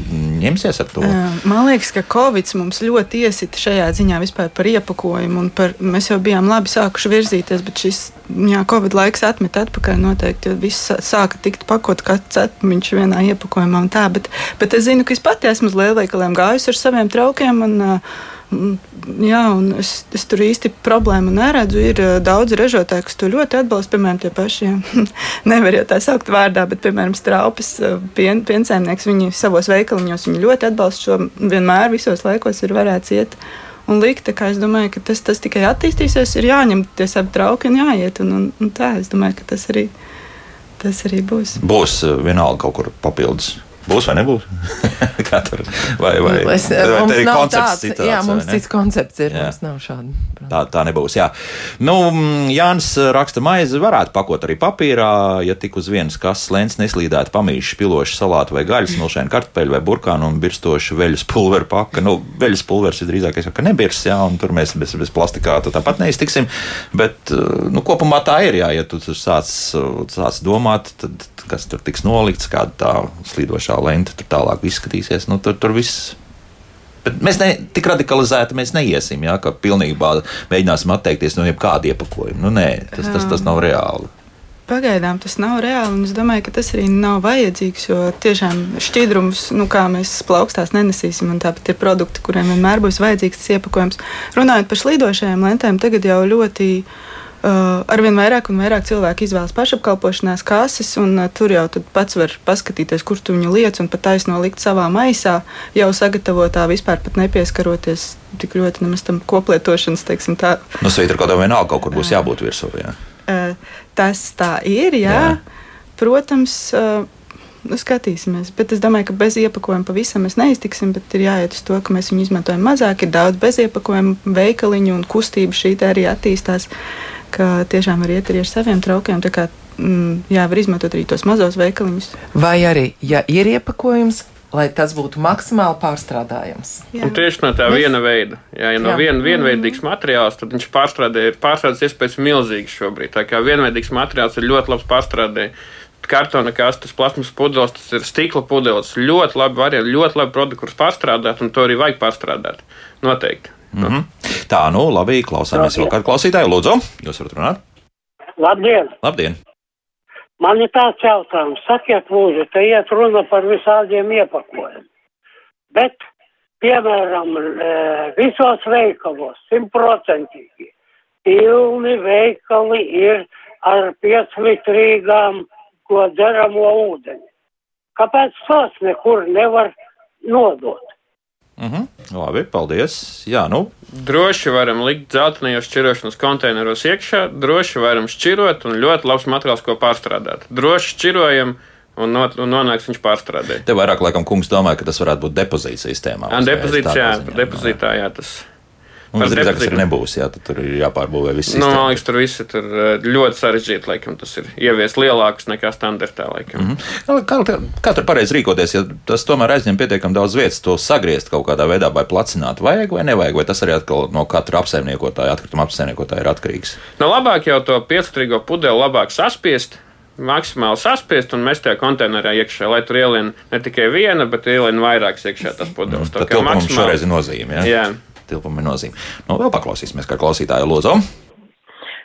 ņemsies ar to? Man liekas, ka Covid mums ļoti iesita šajā ziņā vispār par iepakojumu. Par, mēs jau bijām labi sākuši virzīties, bet šis jā, Covid laiks atmet atpakaļ noteikti, jo viss sāka tikt pakot kā cepmiņš vienā iepakojumā un tā. Bet, bet es zinu, ka es pati esmu uz lielveikaliem gājusi ar saviem traukiem. Un, uh, Jā, un es, es tur īsti problēmu neredzu. Ir uh, daudz ražotāju, kas to ļoti atbalsta. Piemēram, tie paši, nevar jau tā saukt vārdā, bet, piemēram, straupas uh, pien, piensaimnieks, viņi savos veikaliņos viņi ļoti atbalsta šo vienmēr visos laikos ir varēts iet. Un likt, es domāju, ka tas, tas tikai attīstīsies, ir jāņem tie savi trauki un jāiet. Un, un, un tā, es domāju, ka tas arī, tas arī būs. Būs vienalga kaut kur papildus Būs vai nebūs? Kā tur vai, vai, nu, es, vai mums ir koncepts tāds, citāds? Jā, mums cits koncepts ir. Jā. Mums nav šāda. Tā, tā nebūs. Jā. Nu, Jānis raksta, maizi varētu pakot arī papīrā, ja tik uz vienas kases lēns neslīdētu pamīši piloši salātu vai gaļas, milšēnu kartupeļu vai burkānu un birstošu veļas pulveru paka. Nu, veļas pulvers ir drīzāk, ka nebirs, jā, un tur mēs bez, bez plastikāta tāpat neiztiksim. Bet, nu, kopumā tā ir, jā, ja tu sāc, sāc domāt, tad kas tur tiks nolikts, kāda tā slīdošā lente tur tālāk izskatīsies. Nu, tur, tur viss. Bet mēs ne, tik radikalizēti mēs neiesim, ja, ka pilnībā mēģināsim atteikties no jebkāda iepakojuma. Nu, nē, tas, tas, tas nav reāli. Pagaidām tas nav reāli, un es domāju, ka tas arī nav vajadzīgs, jo tiešām šķidrums, nu, kā mēs plaukstās nenesīsim, un tāpat ir produkti, kuriem vienmēr būs vajadzīgs tas iepakojums. Runājot par slīdošajām lentēm, tagad jau ļoti Uh, arvien vairāk un vairāk cilvēku izvēlas pašapkalpošanās kases, un uh, tur jau pats var paskatīties, kur tu viņu liec un pat taisno likt savā maisā, jau sagatavotā, vispār pat nepieskaroties tik ļoti nemaz tam koplietošanas, teiksim tā. Nu, svītra kaut kā vienalga kaut kur būs jābūt virsū, jā. Uh, tas tā ir, jā. jā. Protams, Nu, skatīsimies, bet es domāju, ka bez iepakojuma pavisam mēs neiztiksim. Bet ir jāiet uz to, ka mēs viņu izmantojam mazāk. Ir daudz bez iepakojuma veikaliņu un kustība šī arī attīstās. Uh, ka tiešām var iet arī ar saviem traukiem. Kā, mm, jā, var izmantot arī tos mazos veikaliņus. Vai arī, ja ir iepakojums, lai tas būtu maksimāli pārstrādājams. Tieši no tā viena veida. Jā, ja no jā. vien, vienveidīgs mm. materiāls, tad viņš pārstrādē, ir pārstrādes iespējas milzīgas šobrīd. Tā kā vienveidīgs materiāls ir ļoti labs pārstrādē. Kartona kastes, plasmas pudeles, tas ir stikla pudeles. Ļoti labi varianti, ļoti labi produkti, kurus pārstrādāt, un to arī vajag pārstrādāt. Noteikti. Mm -hmm. Tā, nu, labi, klausāmies vēl kādu klausītāju. Lūdzu, jūs varat runāt? Labdien! Labdien! Man ir tāds jautājums, sakiet, lūdzu, te iet runa par visādiem iepakojumiem. Bet, piemēram, e, visos veikalos simtprocentīgi pilni veikali ir ar pieclitrīgām ko dzeramo ūdeni. Kāpēc tos nekur nevar nodot? Mhm. -huh. Labi, paldies. Jā, nu. Droši varam likt dzeltenajos šķirošanas konteineros iekšā, droši varam šķirot un ļoti labs materiāls, ko pārstrādāt. Droši šķirojam. Un, no, un nonāks viņš pārstrādē. Te vairāk, laikam, kungs domāja, ka tas varētu būt depozīta sistēmā. Jā, depozītā, jā, depozītā, jā, tas ir Un tas drīzāk ir nebūs, jā, tur ir jāpārbūvē viss. Nu, man liekas, tur viss ir eh, ļoti sarežģīti, laikam, tas ir ievies lielākus nekā standartā. Mm -hmm. kā, kā, tur pareizi rīkoties, ja tas tomēr aizņem pietiekami daudz vietas, to sagriezt kaut kādā veidā vai placināt, vajag vai nevajag, vai tas arī atkal no katra apsaimniekotāja, atkrituma apsaimniekotāja ir atkarīgs? Nu, labāk jau to piecstrīgo pudeli labāk saspiest, maksimāli saspiest un mest tajā konteinerā iekšā, lai tur ielien ne tikai viena, bet ielien vairākas iekšā tas pudeles. Mm, tā kā maksimāli šoreiz ir nozīme. Ja? Jā tilpuma nozīme. Nu, vēl paklausīsimies, kā klausītāja Lozo.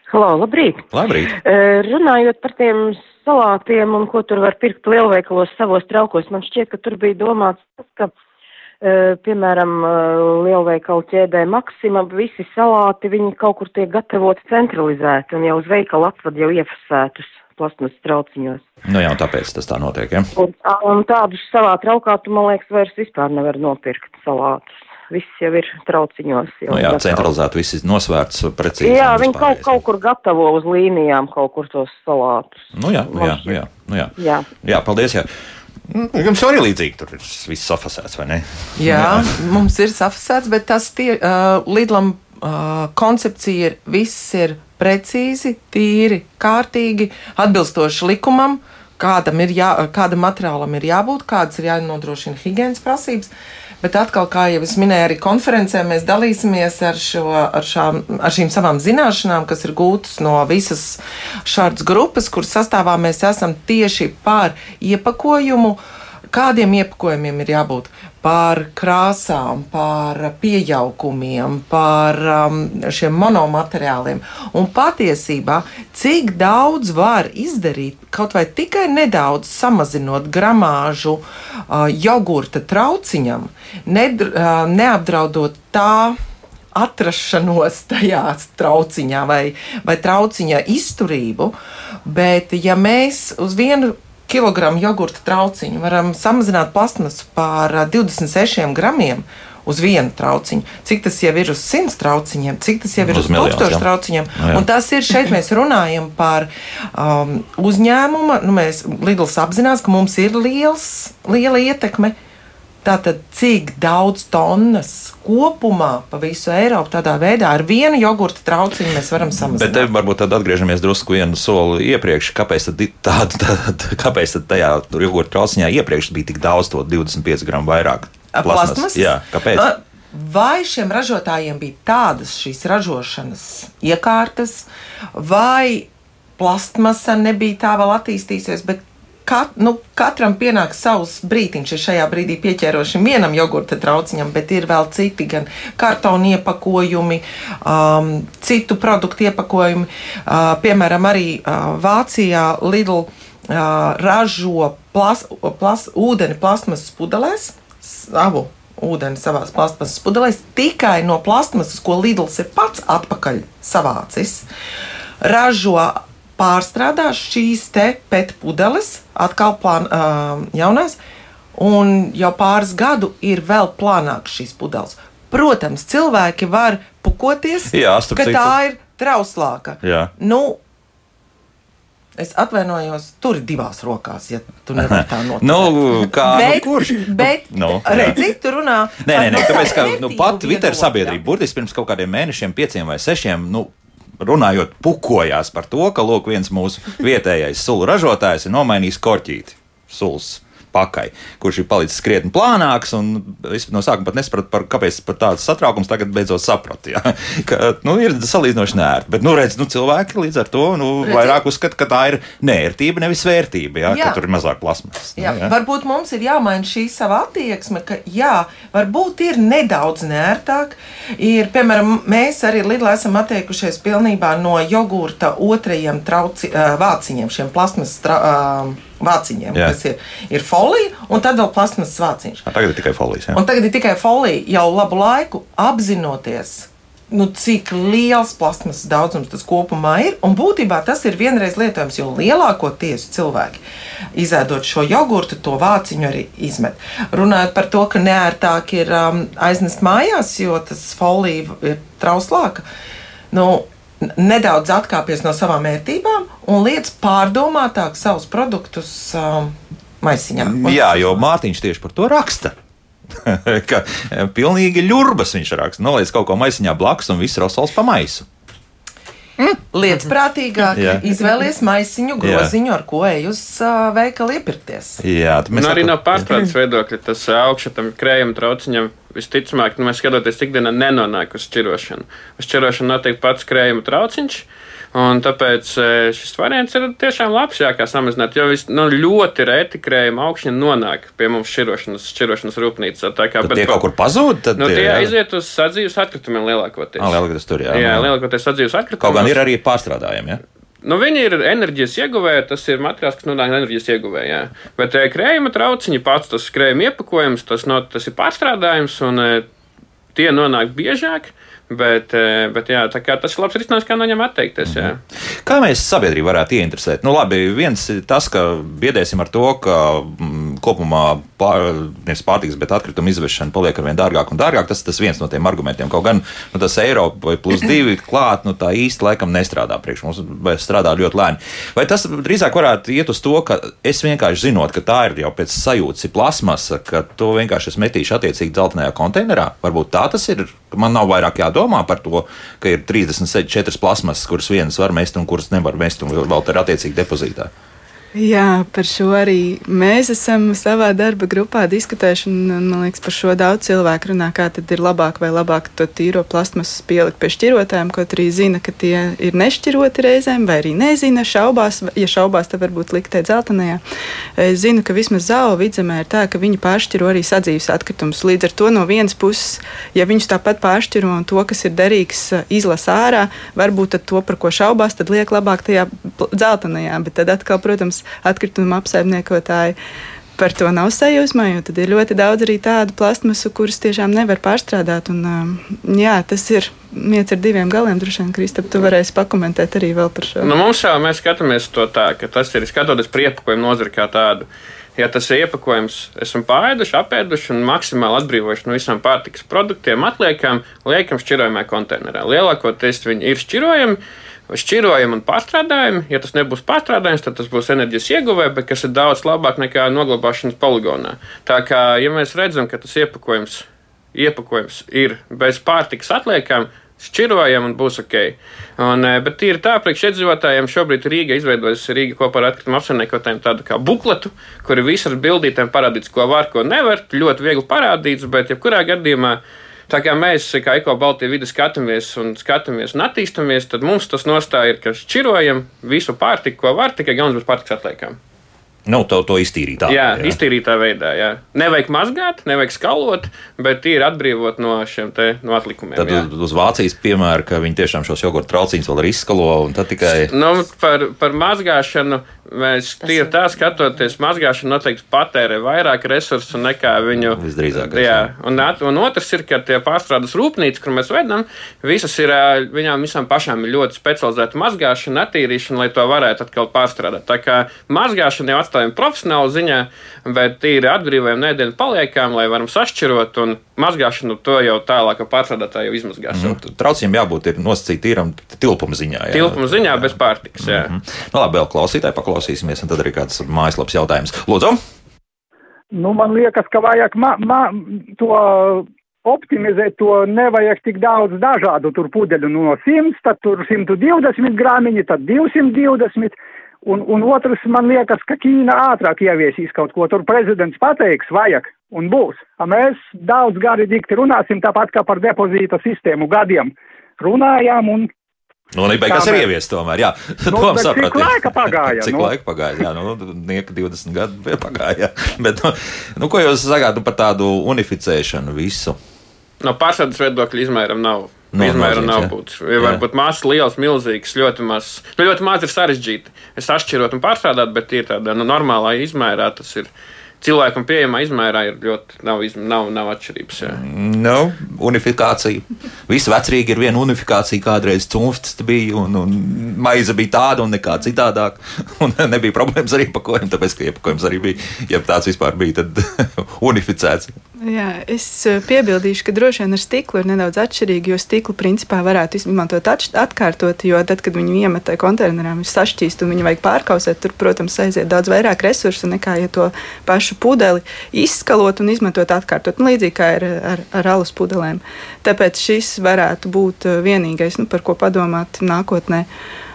Halo, labrīt! Labrīt! Uh, runājot par tiem salātiem un ko tur var pirkt lielveikalos savos traukos, man šķiet, ka tur bija domāts tas, ka uh, piemēram, uh, lielveikalu ķēdē Maksima, visi salāti, viņi kaut kur tiek gatavoti centralizēti un jau uz veikalu atved jau iefasētus plasmas trauciņos. Nu jā, un tāpēc tas tā notiek, ja? Un, un tādus savā traukā tu, man liekas, vairs vispār nevar nopirkt salātus. Viss jau ir trauciņos. Jau Nu jā, gatavs. centralizēti viss ir nosvērts precīzi. Jā, viņi kaut, kaut kur gatavo uz līnijām kaut kur tos salātus. Nu jā, nu jā, nu jā, nu jā. Jā. Jā, paldies. Jā. Nu, Jums arī līdzīgi tur ir viss safasēts, vai ne? Jā, mums ir safasēts, bet tas tie, uh, Lidlam uh, koncepcija ir, viss ir precīzi, tīri, kārtīgi, atbilstoši likumam, kādam, ir jā, kādam materiālam ir jābūt, kādas ir jānodrošina higienas prasības. Bet atkal, kā jau es minēju, arī konferencē mēs dalīsimies ar, šo, ar, šām, ar šīm savām zināšanām, kas ir gūtas no visas šādas grupas, kuras sastāvā mēs esam tieši par iepakojumu. Kādiem iepakojumiem ir jābūt? Par krāsām, par pieaukumiem, par um, šiem monomateriāliem. Un patiesībā, cik daudz var izdarīt, kaut vai tikai nedaudz samazinot gramāžu uh, jogurta trauciņam, nedr, uh, neapdraudot tā atrašanos tajā trauciņā vai, vai trauciņa izturību. Bet, ja mēs uz vienu kilogramu jogurta trauciņu varam samazināt plasmasu par ā, 26 gramiem uz vienu trauciņu, cik tas jau ir uz 100 trauciņiem, cik tas jau ir Uz uz, uz miljonus, 1000 jā. trauciņiem. Nu, jā. Un tas ir šeit, mēs runājam par um, uzņēmumu. Nu, mēs Lidls apzinās, ka mums ir liels, liela ietekme. Tātad, cik daudz tonnas kopumā pa visu Eiropu tādā veidā ar vienu jogurta trauciņu mēs varam Bet samazināt? te varbūt tad atgriežamies drusku vienu soli iepriekš. Kāpēc tad, tāda, tāda, kāpēc tad tajā jogurta trauciņā iepriekš bija tik daudz to 25 gramu vairāk? plasmas? Jā, kāpēc? Vai šiem ražotājiem bija tādas šīs ražošanas iekārtas, vai plastmasa nebija tā vēl attīstījusies, bet kat, nu, katram pienāk savs brīdiņš. Es šajā brīdī pieķērošam vienam jogurta trauciņam, bet ir vēl citi, gan kartona iepakojumi, um, citu produktu iepakojumi. Uh, piemēram, arī uh, Vācijā Lidl uh, ražo plas, plas, ūdeni plasmasas pudelēs, savu ūdeni savā plasmasas pudelēs tikai no plasmasas, ko Lidls ir pats atpakaļ savācis. Ražo pārstrādā šīs te pēc pudeles, atkal plān, uh, jaunās, un jau pāris gadu ir vēl plānākas šīs pudeles. Protams, cilvēki var pukoties, Jā, ka citu. tā ir trauslāka. Jā. Nu, es atvainojos, tur ir divās rokās, ja tu nevari tā notikt. Nu, kā, nu, bet, kurš? bet Nu, jā. redzi, tu runā. Nē, nē, nē tāpēc, ka nu, pat Twitter sabiedrība burtiski pirms kaut kādiem mēnešiem, pieciem vai sešiem, nu, runājot, pukojās par to, ka lūk, viens mūsu vietējais sulu ražotājs ir nomainījis korķīti. Suls pakai, kurš ir palicis krietni plānāks. Es no sākuma pat nesapratu, par, kāpēc par tādu satraukumu tagad beidzot sapratu. Ja? Ka, nu, ir salīdzinoši nērti. Bet nu, redz, nu, cilvēki līdz ar to nu, Redzi? vairāk uzskata, ka tā ir nērtība, nevis vērtība. Ja? Jā. Ka tur ir mazāk plasmas. Jā, ja. Varbūt mums ir jāmaina šī sava attieksme, ka jā, varbūt ir nedaudz nērtāk. Ir, piemēram, mēs arī Lidlā esam atteikušies pilnībā no jogurta otrajiem trauci, vāciņiem, šiem plasmas tra, uh, vāciņiem, Jā. kas ir, ir folija un tad vēl plasmas vāciņš. Tagad ir tikai folijas. Ja? Un tagad ir tikai folija jau labu laiku apzinoties. Nu, cik liels plasmas daudzums tas kopumā ir. Un būtībā tas ir vienreiz lietojams, jo lielākoties cilvēki, izēdot šo jogurtu, to vāciņu arī izmet. Runājot par to, ka neērtāk ir um, aiznest mājās, jo tas folija ir trauslāka. Nu, Nedaudz atkāpties no savām vērtībām un lietas pārdomātāk savus produktus um, maisiņā. Un- Jā, jo Mārtiņš tieši par to raksta. ka e, pilnīgi ļurbas viņš raksta. Noliec kaut ko maisiņā blakus un viss rosals pa maisu. Lietas prātīgāk, Jā. izvēlies maisiņu, groziņu, ar ko ej uz uh, veikalu iepirkties. Jā, Man mēs arī no pārstrādes viedokļa tas ā, augšā tam krējuma trauciņam visticamāk, nu, mēs skatoties ikdienā nenonāk uz šķirošanu. Uz šķirošanu notiek pats krējuma trauciņš. Un tāpēc e, šis variants ir tiešām labs, jā, kā samazināt, jo vis, nu, ļoti reti krējuma augšņi nonāk pie mums šķirošanas, šķirošanas rūpnīcā. Tā kā, Tad tie kaut kur pazūd. Tad Nu, tie jā. aiziet uz sadzīves atkritumiem lielākoties. Ā, lielākoties tur, jā. jā, jā. lielākoties sadzīves atkritumiem. Kaut gan ir arī pārstrādājumi. Ja? Nu, viņi ir enerģijas ieguvēji, tas ir materiāls, kas nonāk enerģijas ieguvējā. Bet krējuma trauciņi pats, tas krējuma iepakojums, tas, no, tas ir pārstrādājums, un e, tie nonāk biežāk. Bet, e, bet jā, tas ir labs risinājums, kā no viņiem atteikties. Jā. Kā mēs sabiedrību varētu ieinteresēt? Nu, labi, viens ir tas, ka biedēsim ar to, ka mm, kopumā pār, nevis pārtiks, bet atkritumu izvešana paliek ar vien dārgāk un dārgāk. Tas ir viens no tiem argumentiem. Kaut gan nu, tas Eiropa plus divi klāt, nu, tā īsti laikam nestrādā priekš mums, bet strādā ļoti lēni. Vai tas drīzāk varētu iet uz to, ka es vienkārši zinot, ka tā ir jau pēc sajūtas, plasmasa, ka to vienkārši es metīšu attiecīgi dzeltenajā konteinerā? Varbūt tā tas ir. Man nav vairāk jādomā par to, ka ir 34 plasmasas, kuras vienas var mest un kuras nevar mest, un vēl ir attiecīgi depozītā. Jā, par šo arī mēs esam savā darba grupā diskutējuši. Man liekas, par šo daudz cilvēku runā, kā tad ir labāk vai labāk to tīro plasmasu pielikt pie šķirotājiem, kaut arī zina, ka tie ir nešķiroti reizēm, vai arī nezina, šaubās, ja šaubās, tad varbūt likt te dzeltenajā. Es zinu, ka vismaz zāle vidzemē ir tā, ka viņi pāršķiro arī sadzīves atkritumus. Līdz ar to no vienas puses, ja viņus tāpat pāršķiro un to, kas ir derīgs, izlasa ārā, varbūt to, par ko šaubās, tad liek labāk tajā dzeltenajā. Bet tad atkal, protams, protams, atkrituma apsaimniekotāji par to nav sajūsmā, jo tad ir ļoti daudz arī tādu plastmasu, kuras tiešām nevar pārstrādāt. Un, jā, tas ir miets ar diviem galiem. Droši vien, Kristap, tu varēsi pakomentēt arī par šo. Nu, mums jau mēs skatāmies to tā, ka tas ir skatoties par iepakojumu nozari kā tādu. Ja tas ir iepakojums, esam pārēduši, apēduši un maksimāli atbrīvojuši no visām pārtikas produktiem, atliekam, liekam šķirojamā konteinerā. Lielākoties viņi ir šķirojami šķirojam un pārstrādājam. Ja tas nebūs pārstrādājums, tad tas būs enerģijas ieguvēja, bet kas ir daudz labāk nekā noglabāšanas poligonā. Tā kā, ja mēs redzam, ka tas iepakojums, iepakojums ir bez pārtikas atliekām, šķirojam un būs ok. Un, eh, bet ir tā, priekšiedzīvotājiem šobrīd Rīga izveidojusi Rīga kopā ar atkritumu apsaimniekotājiem tādu kā bukletu, kur ir visas bildītēm parādīts, ko var, ko nevar. Ļoti viegli parādīts, bet jebkurā gadījumā. Tā kā mēs, kā Eko Baltijas vidi, skatāmies un skatāmies un attīstāmies, tad mums tas nostāja ir, ka šķirojam visu pārtiku, ko var, tikai galvenais būs pārtiks atliekam. Nu, to, to iztīrītā. Jā, jā, iztīrītā veidā. Jā. Nevajag mazgāt, nevajag skalot, bet ir atbrīvot no šiem te, no atlikumiem. Tad jā. uz Vācijas piemēra, ka viņi tiešām šos jogurtu trauciņus vēl ir izskalo un tad tikai. Nu, par, par mazgāšanu mēs tie tā skatoties, mazgāšana noteikti patērē vairāk resursu nekā viņu. Visdrīzāk. Jā, un, un otrs ir, ka tie pārstrādes rūpnīcas, kur mēs vedam, visas ir, viņām visām pašām ir ļoti specializēta mazgāšana, attīrīšana, lai to varētu atkal pārstrādāt. Tā kā mazgāšana jau atstājam profesionālu ziņā, bet tīri atbrīvojam nedēļu paliekām, lai varam sašķirot un mazgāšanu to jau tālāk pārstrādātāji jau izmazgās. Mm -hmm. Traucījumam jābūt nosacītam tīram tilpuma ziņā. Jā. Tilpuma ziņā jā. bez pārtikas. Jā. Mm -hmm. nu, labi, vēl klausītāji paklausīsimies, un tad arī kāds mājaslaps jautājums. Lūdzu! Nu, man liekas, ka vajag ma, ma, to optimizēt, to nevajag tik daudz dažādu tur pudeļu no 100, tad tur 120 grāmiņi, tad 220. Un, un otrs, man liekas, ka Ķīna ātrāk ieviesīs kaut ko. Tur prezidents pateiks, vajag un būs. A mēs daudz gari dikti runāsim, tāpat kā par depozīta sistēmu gadiem runājām un Nu, un beigās ir ieviests tomēr, jā. Nu, Tom cik laika pagāja? cik nu? laika pagāja, jā, nu, nieka 20 gadu pagāja, jā. Bet, nu, nu, ko jūs sagādat par tādu unificēšanu visu? No pārstādes viedokļa izmēram nav No, nav būtis. Ja varbūt mazs, liels, milzīgs, ļoti mazs. Nu, ļoti maz ir sarežģīti. Es atšķirot un pārstrādāt, bet ir tāda nu, normālā izmērā tas ir cilvēkam pieejamā izmērā ir ļoti nav, nav, nav atšķirības. Jā. Nu, unifikācija. Visi vecrīgi ir viena unifikācija, kādreiz cūmstas bija, un, un maize bija tāda un nekā citādāk. Un nebija problēmas ar iepakojumu, tāpēc, ka iepakojums arī bija, ja tāds vispār bija, tad unificēts. Jā, es eh, piebildīšu, ka droši vien ar stiklu ir nedaudz atšķirīgi, jo stiklu principā varētu izmantot atkārtot, jo tad, kad viņu iemet tajā konteinerā, viņš sašķīst un viņu vajag pārkausēt, tur, protams, aiziet daudz vairāk resursu nekā, ja to pašu pudeli izskalot un izmantot atkārtot. Nu, līdzīgi kā ar, ar, ar alus pudelēm. Tāpēc šis varētu būt uh, vienīgais, nu, par ko padomāt nākotnē.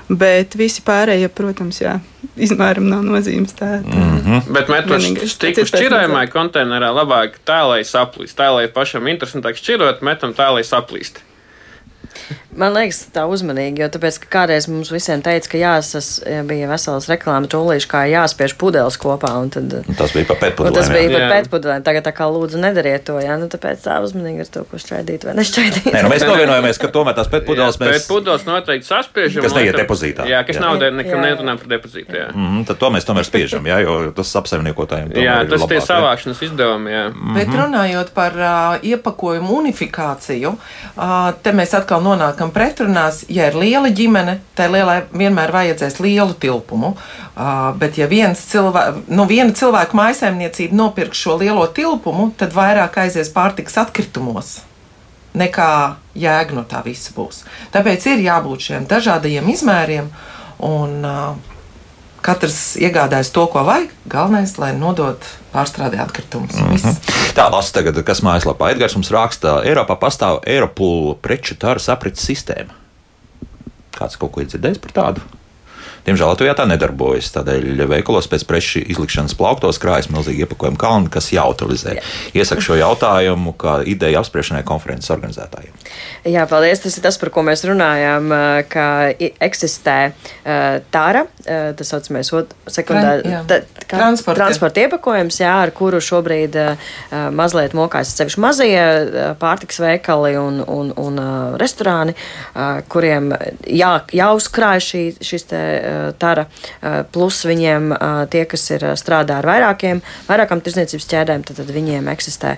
Bet visi pārējie, protams, jā, izmēram nav nozīmes. Tā, tā. Mm -hmm. Bet metot stikla šķirojumā konteinerā labāk tā, lai saplīst. Tā, lai pašam interesantāk šķirot, metam tā, lai saplīst. Man liekas, tā uzmanīgi, jo tāpēc, ka kādreiz mums visiem teica, ka jāsas, bija vesels reklāmas rullīši, kā jāspiež pudeles kopā. Tad, tas bija par pēdpudelēm. Tas bija par pēdpudelēm. Tagad tā kā lūdzu nedariet to, jā, nu tāpēc tā uzmanīgi ar to, ko šķaidīt vai nešķaidīt. Nē, nu mēs novienojamies, ka tomēr tās pēdpudeles mēs. Pēdpudeles noteikti saspiežam. Kas neiet depozītā. Jā, kas jā. nav nekam nerunā par depozītu. Jā. Mm -hmm, tad to mēs tomēr spiežam, jā, jo tas apsaimniekotājiem. Jā, tas ir tie savākšanas izdevumi, jā. Mm -hmm. Bet runājot par uh, iepakojumu unifikāciju, uh, te mēs atkal nonākam pretrunās ja ir liela ģimene, tai lielai vienmēr vajadzēs lielu tilpumu. Uh, bet, ja cilvē, nu, viena cilvēka maisaimniecība nopirks šo lielo tilpumu, tad vairāk aizies pārtiks atkritumos nekā jēga no tā visa būs. Tāpēc ir jābūt šiem dažādajiem izmēriem, un uh, katrs iegādājas to, ko vajag. Galvenais, lai nodot pārstrādē atkritumus. Mm -hmm. Tā lasa tagad, kas mājaslapā Edgars mums raksta, Eiropā pastāv Eiropulu preču tāras aprits sistēma. Kāds kaut ko ir dzirdējis par tādu? Diemžēl Latvijā tā nedarbojas. Tādēļ veikalos pēc preču izlikšanas plauktos krājas milzīgi iepakojumi kalni, kas jāutilizē. Iesaku šo jautājumu kā ideju apspriešanai konferences organizētājiem. Jā, paldies. Tas ir tas, par ko mēs runājām, ka eksistē tāra, tas saucamais sekundāra transporta. transporta iepakojums, jā, ar kuru šobrīd mazliet mokās sevišķi mazie pārtiks veikali un, un, un restorāni, kuriem jā, jāuzkrāj šī, šis te tara, plus viņiem tie, kas ir strādā ar vairākiem, vairākām tirdzniecības ķēdēm, tad, tad viņiem eksistē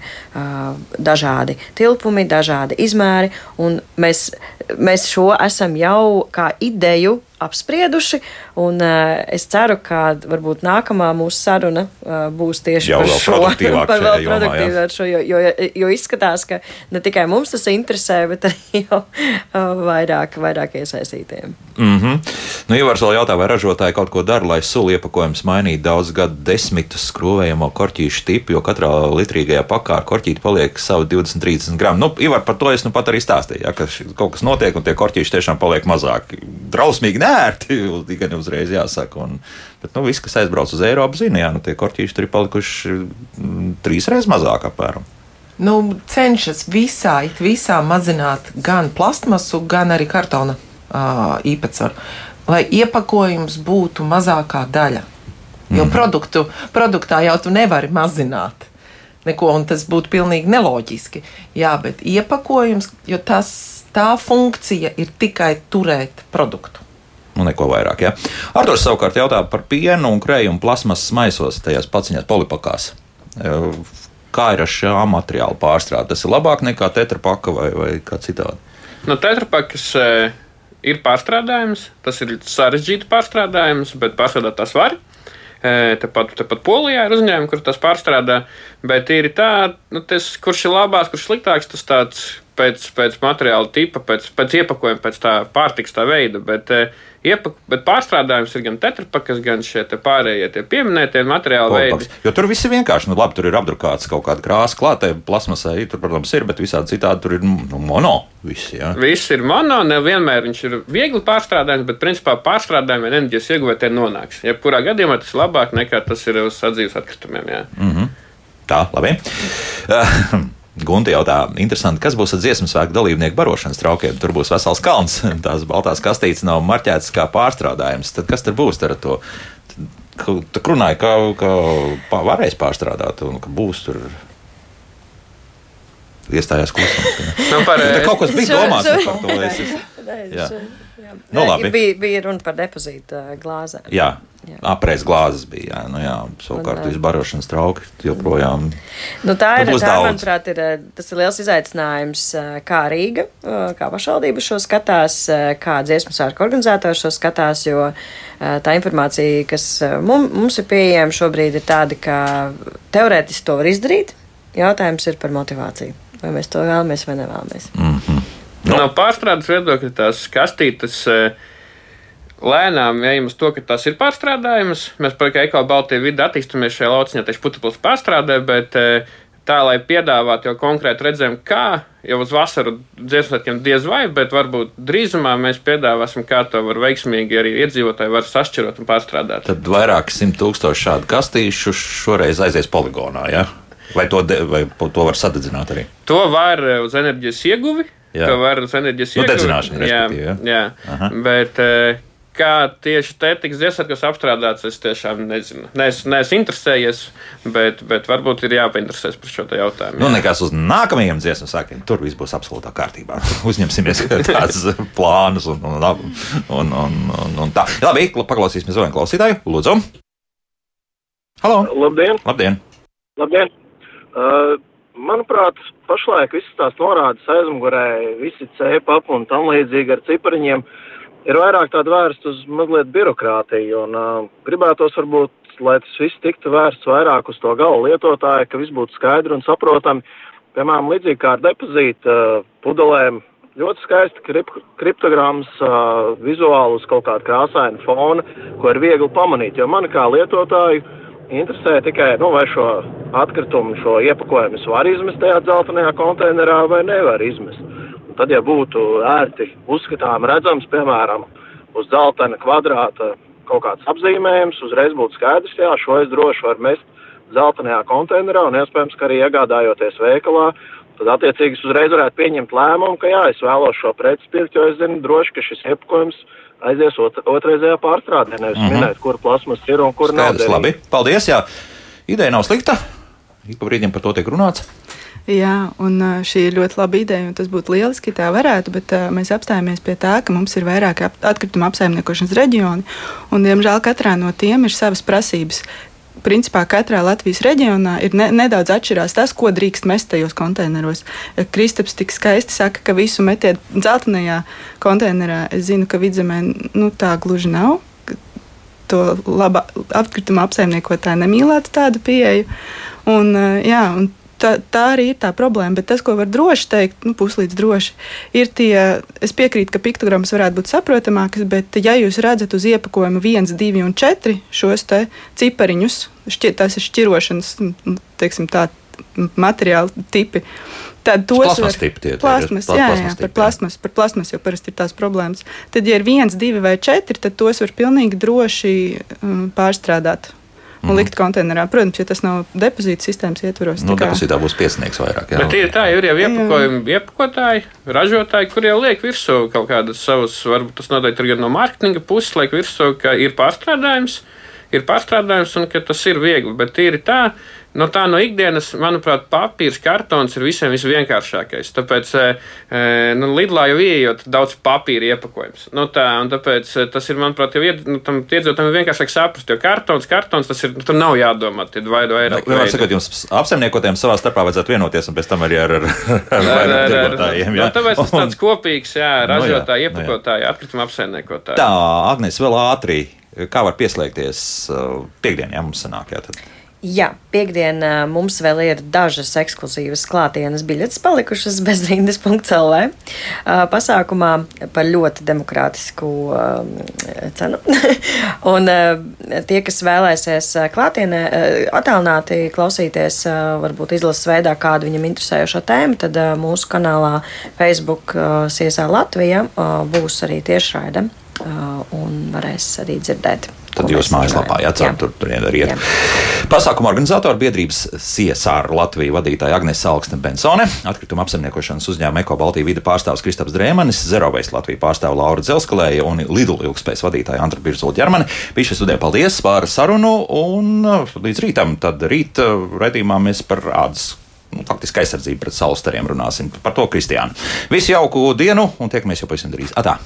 dažādi tilpumi, dažādi izmēri, un mēs, mēs šo esam jau kā ideju apsprieduši. Un, uh, es ceru, ka varbūt nākamā mūsu saruna uh, būs tieši Jau par šo produktīvu ar šo, jo, jo, jo izskatās, ka ne tikai mums tas interesē, bet arī jau uh, vairāk, vairāk iesaistītiem. Mm -hmm. Nu, Ivars vēl jautā, vai ražotāji kaut ko dara, lai sulu iepakojums mainītu daudz gadu desmitus skrūvējamo korķīšu tipu, jo katrā litrīgajā pakā ar korķīti paliek savu 20-30 gramu. Nu, Ivar, par to es nu pat arī stāstīju, ja, ka kaut kas notiek un tie korķīši tiešām paliek mazāk. Drausmīgi nērti, tikai uzreiz jāsaka. Un, bet nu, viss, kas aizbrauc uz Eiropu, zina, jā, nu, tie korķīši tur ir palikuši mm, trīs reizes mazāk apmēram. Nu, cenšas visā, visā mazināt gan plastmasu, gan arī kartona uh, īpatsvaru, lai iepakojums būtu mazākā daļa. Jo mm. produktu, produktā jau tu nevari mazināt neko, un tas būtu pilnīgi neloģiski. Jā, bet iepakojums, jo tas, tā funkcija ir tikai turēt produktu. Nu, neko vairāk. Ja? Arthurs savukārt jautā par pienu un krējumu plasmasas maisos, tajās paciņās polipakās. Kā ir ar šā materiāla pārstrāde? Tas ir labāk nekā tetrapaka vai, vai kā citādi? No tetrapakas e, ir pārstrādājums, tas ir sarežģīti pārstrādājums, bet pārstrādāt tas var. E, tepat, tepat Polijā ir uzņēmumi, kur tas pārstrādā. Bet ir tā, nu, tas, kurš ir labāks, kurš sliktāks, tas tāds pēc, pēc materiāla tipa, pēc, pēc iepakojuma, pēc tā pārtiks tā veida. Bet, Iepak, bet pārstrādājums ir gan tetrapakas, gan šie te pārējie tie pieminētie materiāli veidi. Jo tur viss ir vienkārši. Nu, labi, tur ir apdrukāts kaut kāda krāsa klātē, plasmasai, tur, protams, ir, bet visādi citādi tur ir nu, mono. Visi, ja? viss ir mono, nevienmēr viņš ir viegli pārstrādājams, bet principā pārstrādājuma enerģijas ieguvētē nonāks. Jebkurā gadījumā tas ir labāk nekā tas ir uz sadzīves atkritumiem. Jā. Mm -hmm. Tā, labi. Gunte jautā, interesanti, kas būs ar dziesmu svētku dalībnieku barošanas traukiem. Tur būs vesels kalns, tās baltās kastītes nav marķētas kā pārstrādājums. Tad kas tur būs ar to? Tu runāji, ka, ka varēs pārstrādāt un ka būs tur iestājās klusumā. Nu, par, kaut kas bija domāts par to. Es, es, Nu, labi. bija, bija runa par depozītu glāzēm. Jā, jā. apreiz glāzes bija. Jā, nu, jā. savukārt un, izbarošanas trauki joprojām. Nu, tā ir, tā, daudz. manuprāt, ir, tas ir liels izaicinājums, kā Rīga, kā pašvaldība šo skatās, kā dziesmu sārka organizētājs šo skatās, jo tā informācija, kas mums, mums ir pieejama šobrīd, ir tāda, ka teorētiski to var izdarīt. Jautājums ir par motivāciju. Vai mēs to vēlamies vai nevēlamies? Mm -hmm. No, pārstrādes viedokļa tās kastītes. Eh, lēnām ejam uz to, ka tas ir pārstrādājums. Mēs par ekoloģiju Baltiju vidi attīstāmies šajā lauciņā, tieši putekļus pārstrādē, bet eh, tā, lai piedāvātu jau konkrēti redzējumu, kā jau uz vasaru dziesmētiem diez vai, bet varbūt drīzumā mēs piedāvāsim, kā to var veiksmīgi arī iedzīvotāji var sašķirot un pārstrādāt. Tad vairāk simt tūkstoši šādu kastīšu šoreiz aizies poligonā, ja? Vai to, de, vai to var sadedzināt arī? To var eh, uz enerģijas ieguvi Jā. ka var uz enerģijas Nu, ieguvi- dedzināšana, Jā, respektīvi, jā. Aha. bet eh, kā tieši te tiks dziesmas apstrādāts, es tiešām nezinu. Neesmu nees interesējies, bet, bet varbūt ir jāpainteresēs par šo jautājumu. Nu, nekas uz nākamajiem dziesmu sākiem. Tur viss būs absolūtā kārtībā. Uzņemsimies tādus plānus un, un, un, un, un, un, un tā. Labi, paklausīsimies vēl vienu klausītāju. Lūdzu! Halo! Labdien! Labdien! Labdien. Uh, manuprāt, pašlaik visas tās norādes aizmugurē, visi cēpapi un tam līdzīgi ar cipariņiem ir vairāk tāda vērsta uz mazliet birokrātiju. Un, uh, gribētos varbūt, lai tas viss tiktu vērsts vairāk uz to gala lietotāju, ka viss būtu skaidri un saprotami. Piemēram, līdzīgi kā ar depozītu uh, pudelēm, ļoti skaisti krip, kriptogrammas, uh, vizuāli uz kaut kāda krāsaina fona, ko ir viegli pamanīt. Jo man kā lietotāju interesē tikai, nu, vai šo atkritumu, šo iepakojumu es varu izmest tajā dzeltenajā konteinerā vai nevar izmest. Un tad, ja būtu ērti uzskatām redzams, piemēram, uz dzeltena kvadrāta kaut kāds apzīmējums, uzreiz būtu skaidrs, jā, šo es droši varu mest dzeltenajā konteinerā un iespējams, ka arī iegādājoties veikalā, tad attiecīgi uzreiz varētu pieņemt lēmumu, ka jā, es vēlos šo preci pirkt, jo es zinu droši, ka šis iepakojums aizies ot otrreizējā pārstrādē, nevis mm. -hmm. minēt, kur plasmas ir un kur nav. Skaidrs, labi. Paldies! Jā. Ideja nav slikta. Ik pa brīdim par to tiek runāts. Jā, un šī ir ļoti laba ideja, un tas būtu lieliski, ja tā varētu, bet uh, mēs apstājamies pie tā, ka mums ir vairāki ap atkrituma apsaimniekošanas reģioni, un, diemžēl, katrā no tiem ir savas prasības. Principā katrā Latvijas reģionā ir ne, nedaudz atšķirās tas, ko drīkst mest tajos konteineros. Kristaps tik skaisti saka, ka visu metiet dzeltenajā konteinerā. Es zinu, ka vidzemē nu, tā gluži nav. To laba atkrituma apsaimniekotāji nemīlētu tādu pieeju. Un, ā, jā, un tā, tā arī ir tā problēma. Bet tas, ko var droši teikt, nu, puslīdz droši, ir tie, es piekrītu, ka piktogrammas varētu būt saprotamākas, bet ja jūs redzat uz iepakojuma 1, 2 un 4 šos cipariņus, šķi, tas ir šķirošanas, teiksim tā, materiāli tipi. Tad tos Plasmas var- ir, Plasmas, pla- jā, plasmas jā, par plasmas, par plasmas jau parasti ir tās problēmas. Tad, ja ir viens, divi vai četri, tad tos var pilnīgi droši um, pārstrādāt. Un Mhm. likt konteinerā. Protams, ja tas nav depozīta sistēmas ietvaros. Nu, tā kā- depozītā būs piesniegs vairāk. Jā. Bet ir tā, ir jau iepakojumi, iepakotāji, ražotāji, kur jau liek virsū kaut kādas savas, varbūt tas noteikti ir gan no mārketinga puses, liek virsū, ka ir pārstrādājums, ir pārstrādājums un ka tas ir viegli. Bet ir tā, no tā no ikdienas, manuprāt, papīrs, kartons ir visiem visvienkāršākais. Tāpēc, e, e, nu, Lidlā jau ieejot daudz papīra iepakojums. Nu, tā, un tāpēc e, tas ir, manuprāt, jau ied, nu, tam iedzīvotājiem ir vienkāršāk saprast, jo kartons, kartons, tas ir, nu, tur nav jādomā, tie vai vairāk. Veidi. sakot, jums apsaimniekotiem savā starpā vajadzētu vienoties, un pēc tam arī ar, ar, ar, vairāk ar- tirgotājiem. Nu, jā. tāpēc tas tāds kopīgs, jā, Nu, jā, ražotāji, nu, iepakotāji, atkrituma apsaimniekotāji. Tā, Agnēs, vēl ātri. Kā var pieslēgties uh, piekdienā, ja mums sanāk? Jā, tad. Jā, piekdienā mums vēl ir dažas ekskluzīvas klātienes biļetes palikušas bezrindes.lv. Uh, Pasākumā par ļoti demokrātisku cenu. Un tie, kas vēlēsies klātienē attālināti klausīties, varbūt izlases veidā kādu viņam interesējošo tēmu, tad mūsu kanālā Facebook CSA Latvija būs arī tiešraide un varēs arī dzirdēt. Tad jūs mājaslapā, jā, ceru, tur, tur arī iet. Pasākuma organizatora biedrības CSR Latvija vadītāja Agnēs Alksne Bensone, atkrituma apsaimniekošanas uzņēmuma Eko Baltija vide pārstāvs Kristaps Drēmanis, Zeroveis Latvija pārstāv Laura Dzelskalēja un Lidl ilgspējas vadītāja Antra Birzola ģermani. Bija šis studija paldies par sarunu un uh, līdz rītam, tad rīt uh, redzījumā mēs par ādas nu, faktiski aizsardzību pret saulstariem runāsim. Par to Kristiānu. Visu jauku dienu un tiekamies jau pavisam drīz. Atā!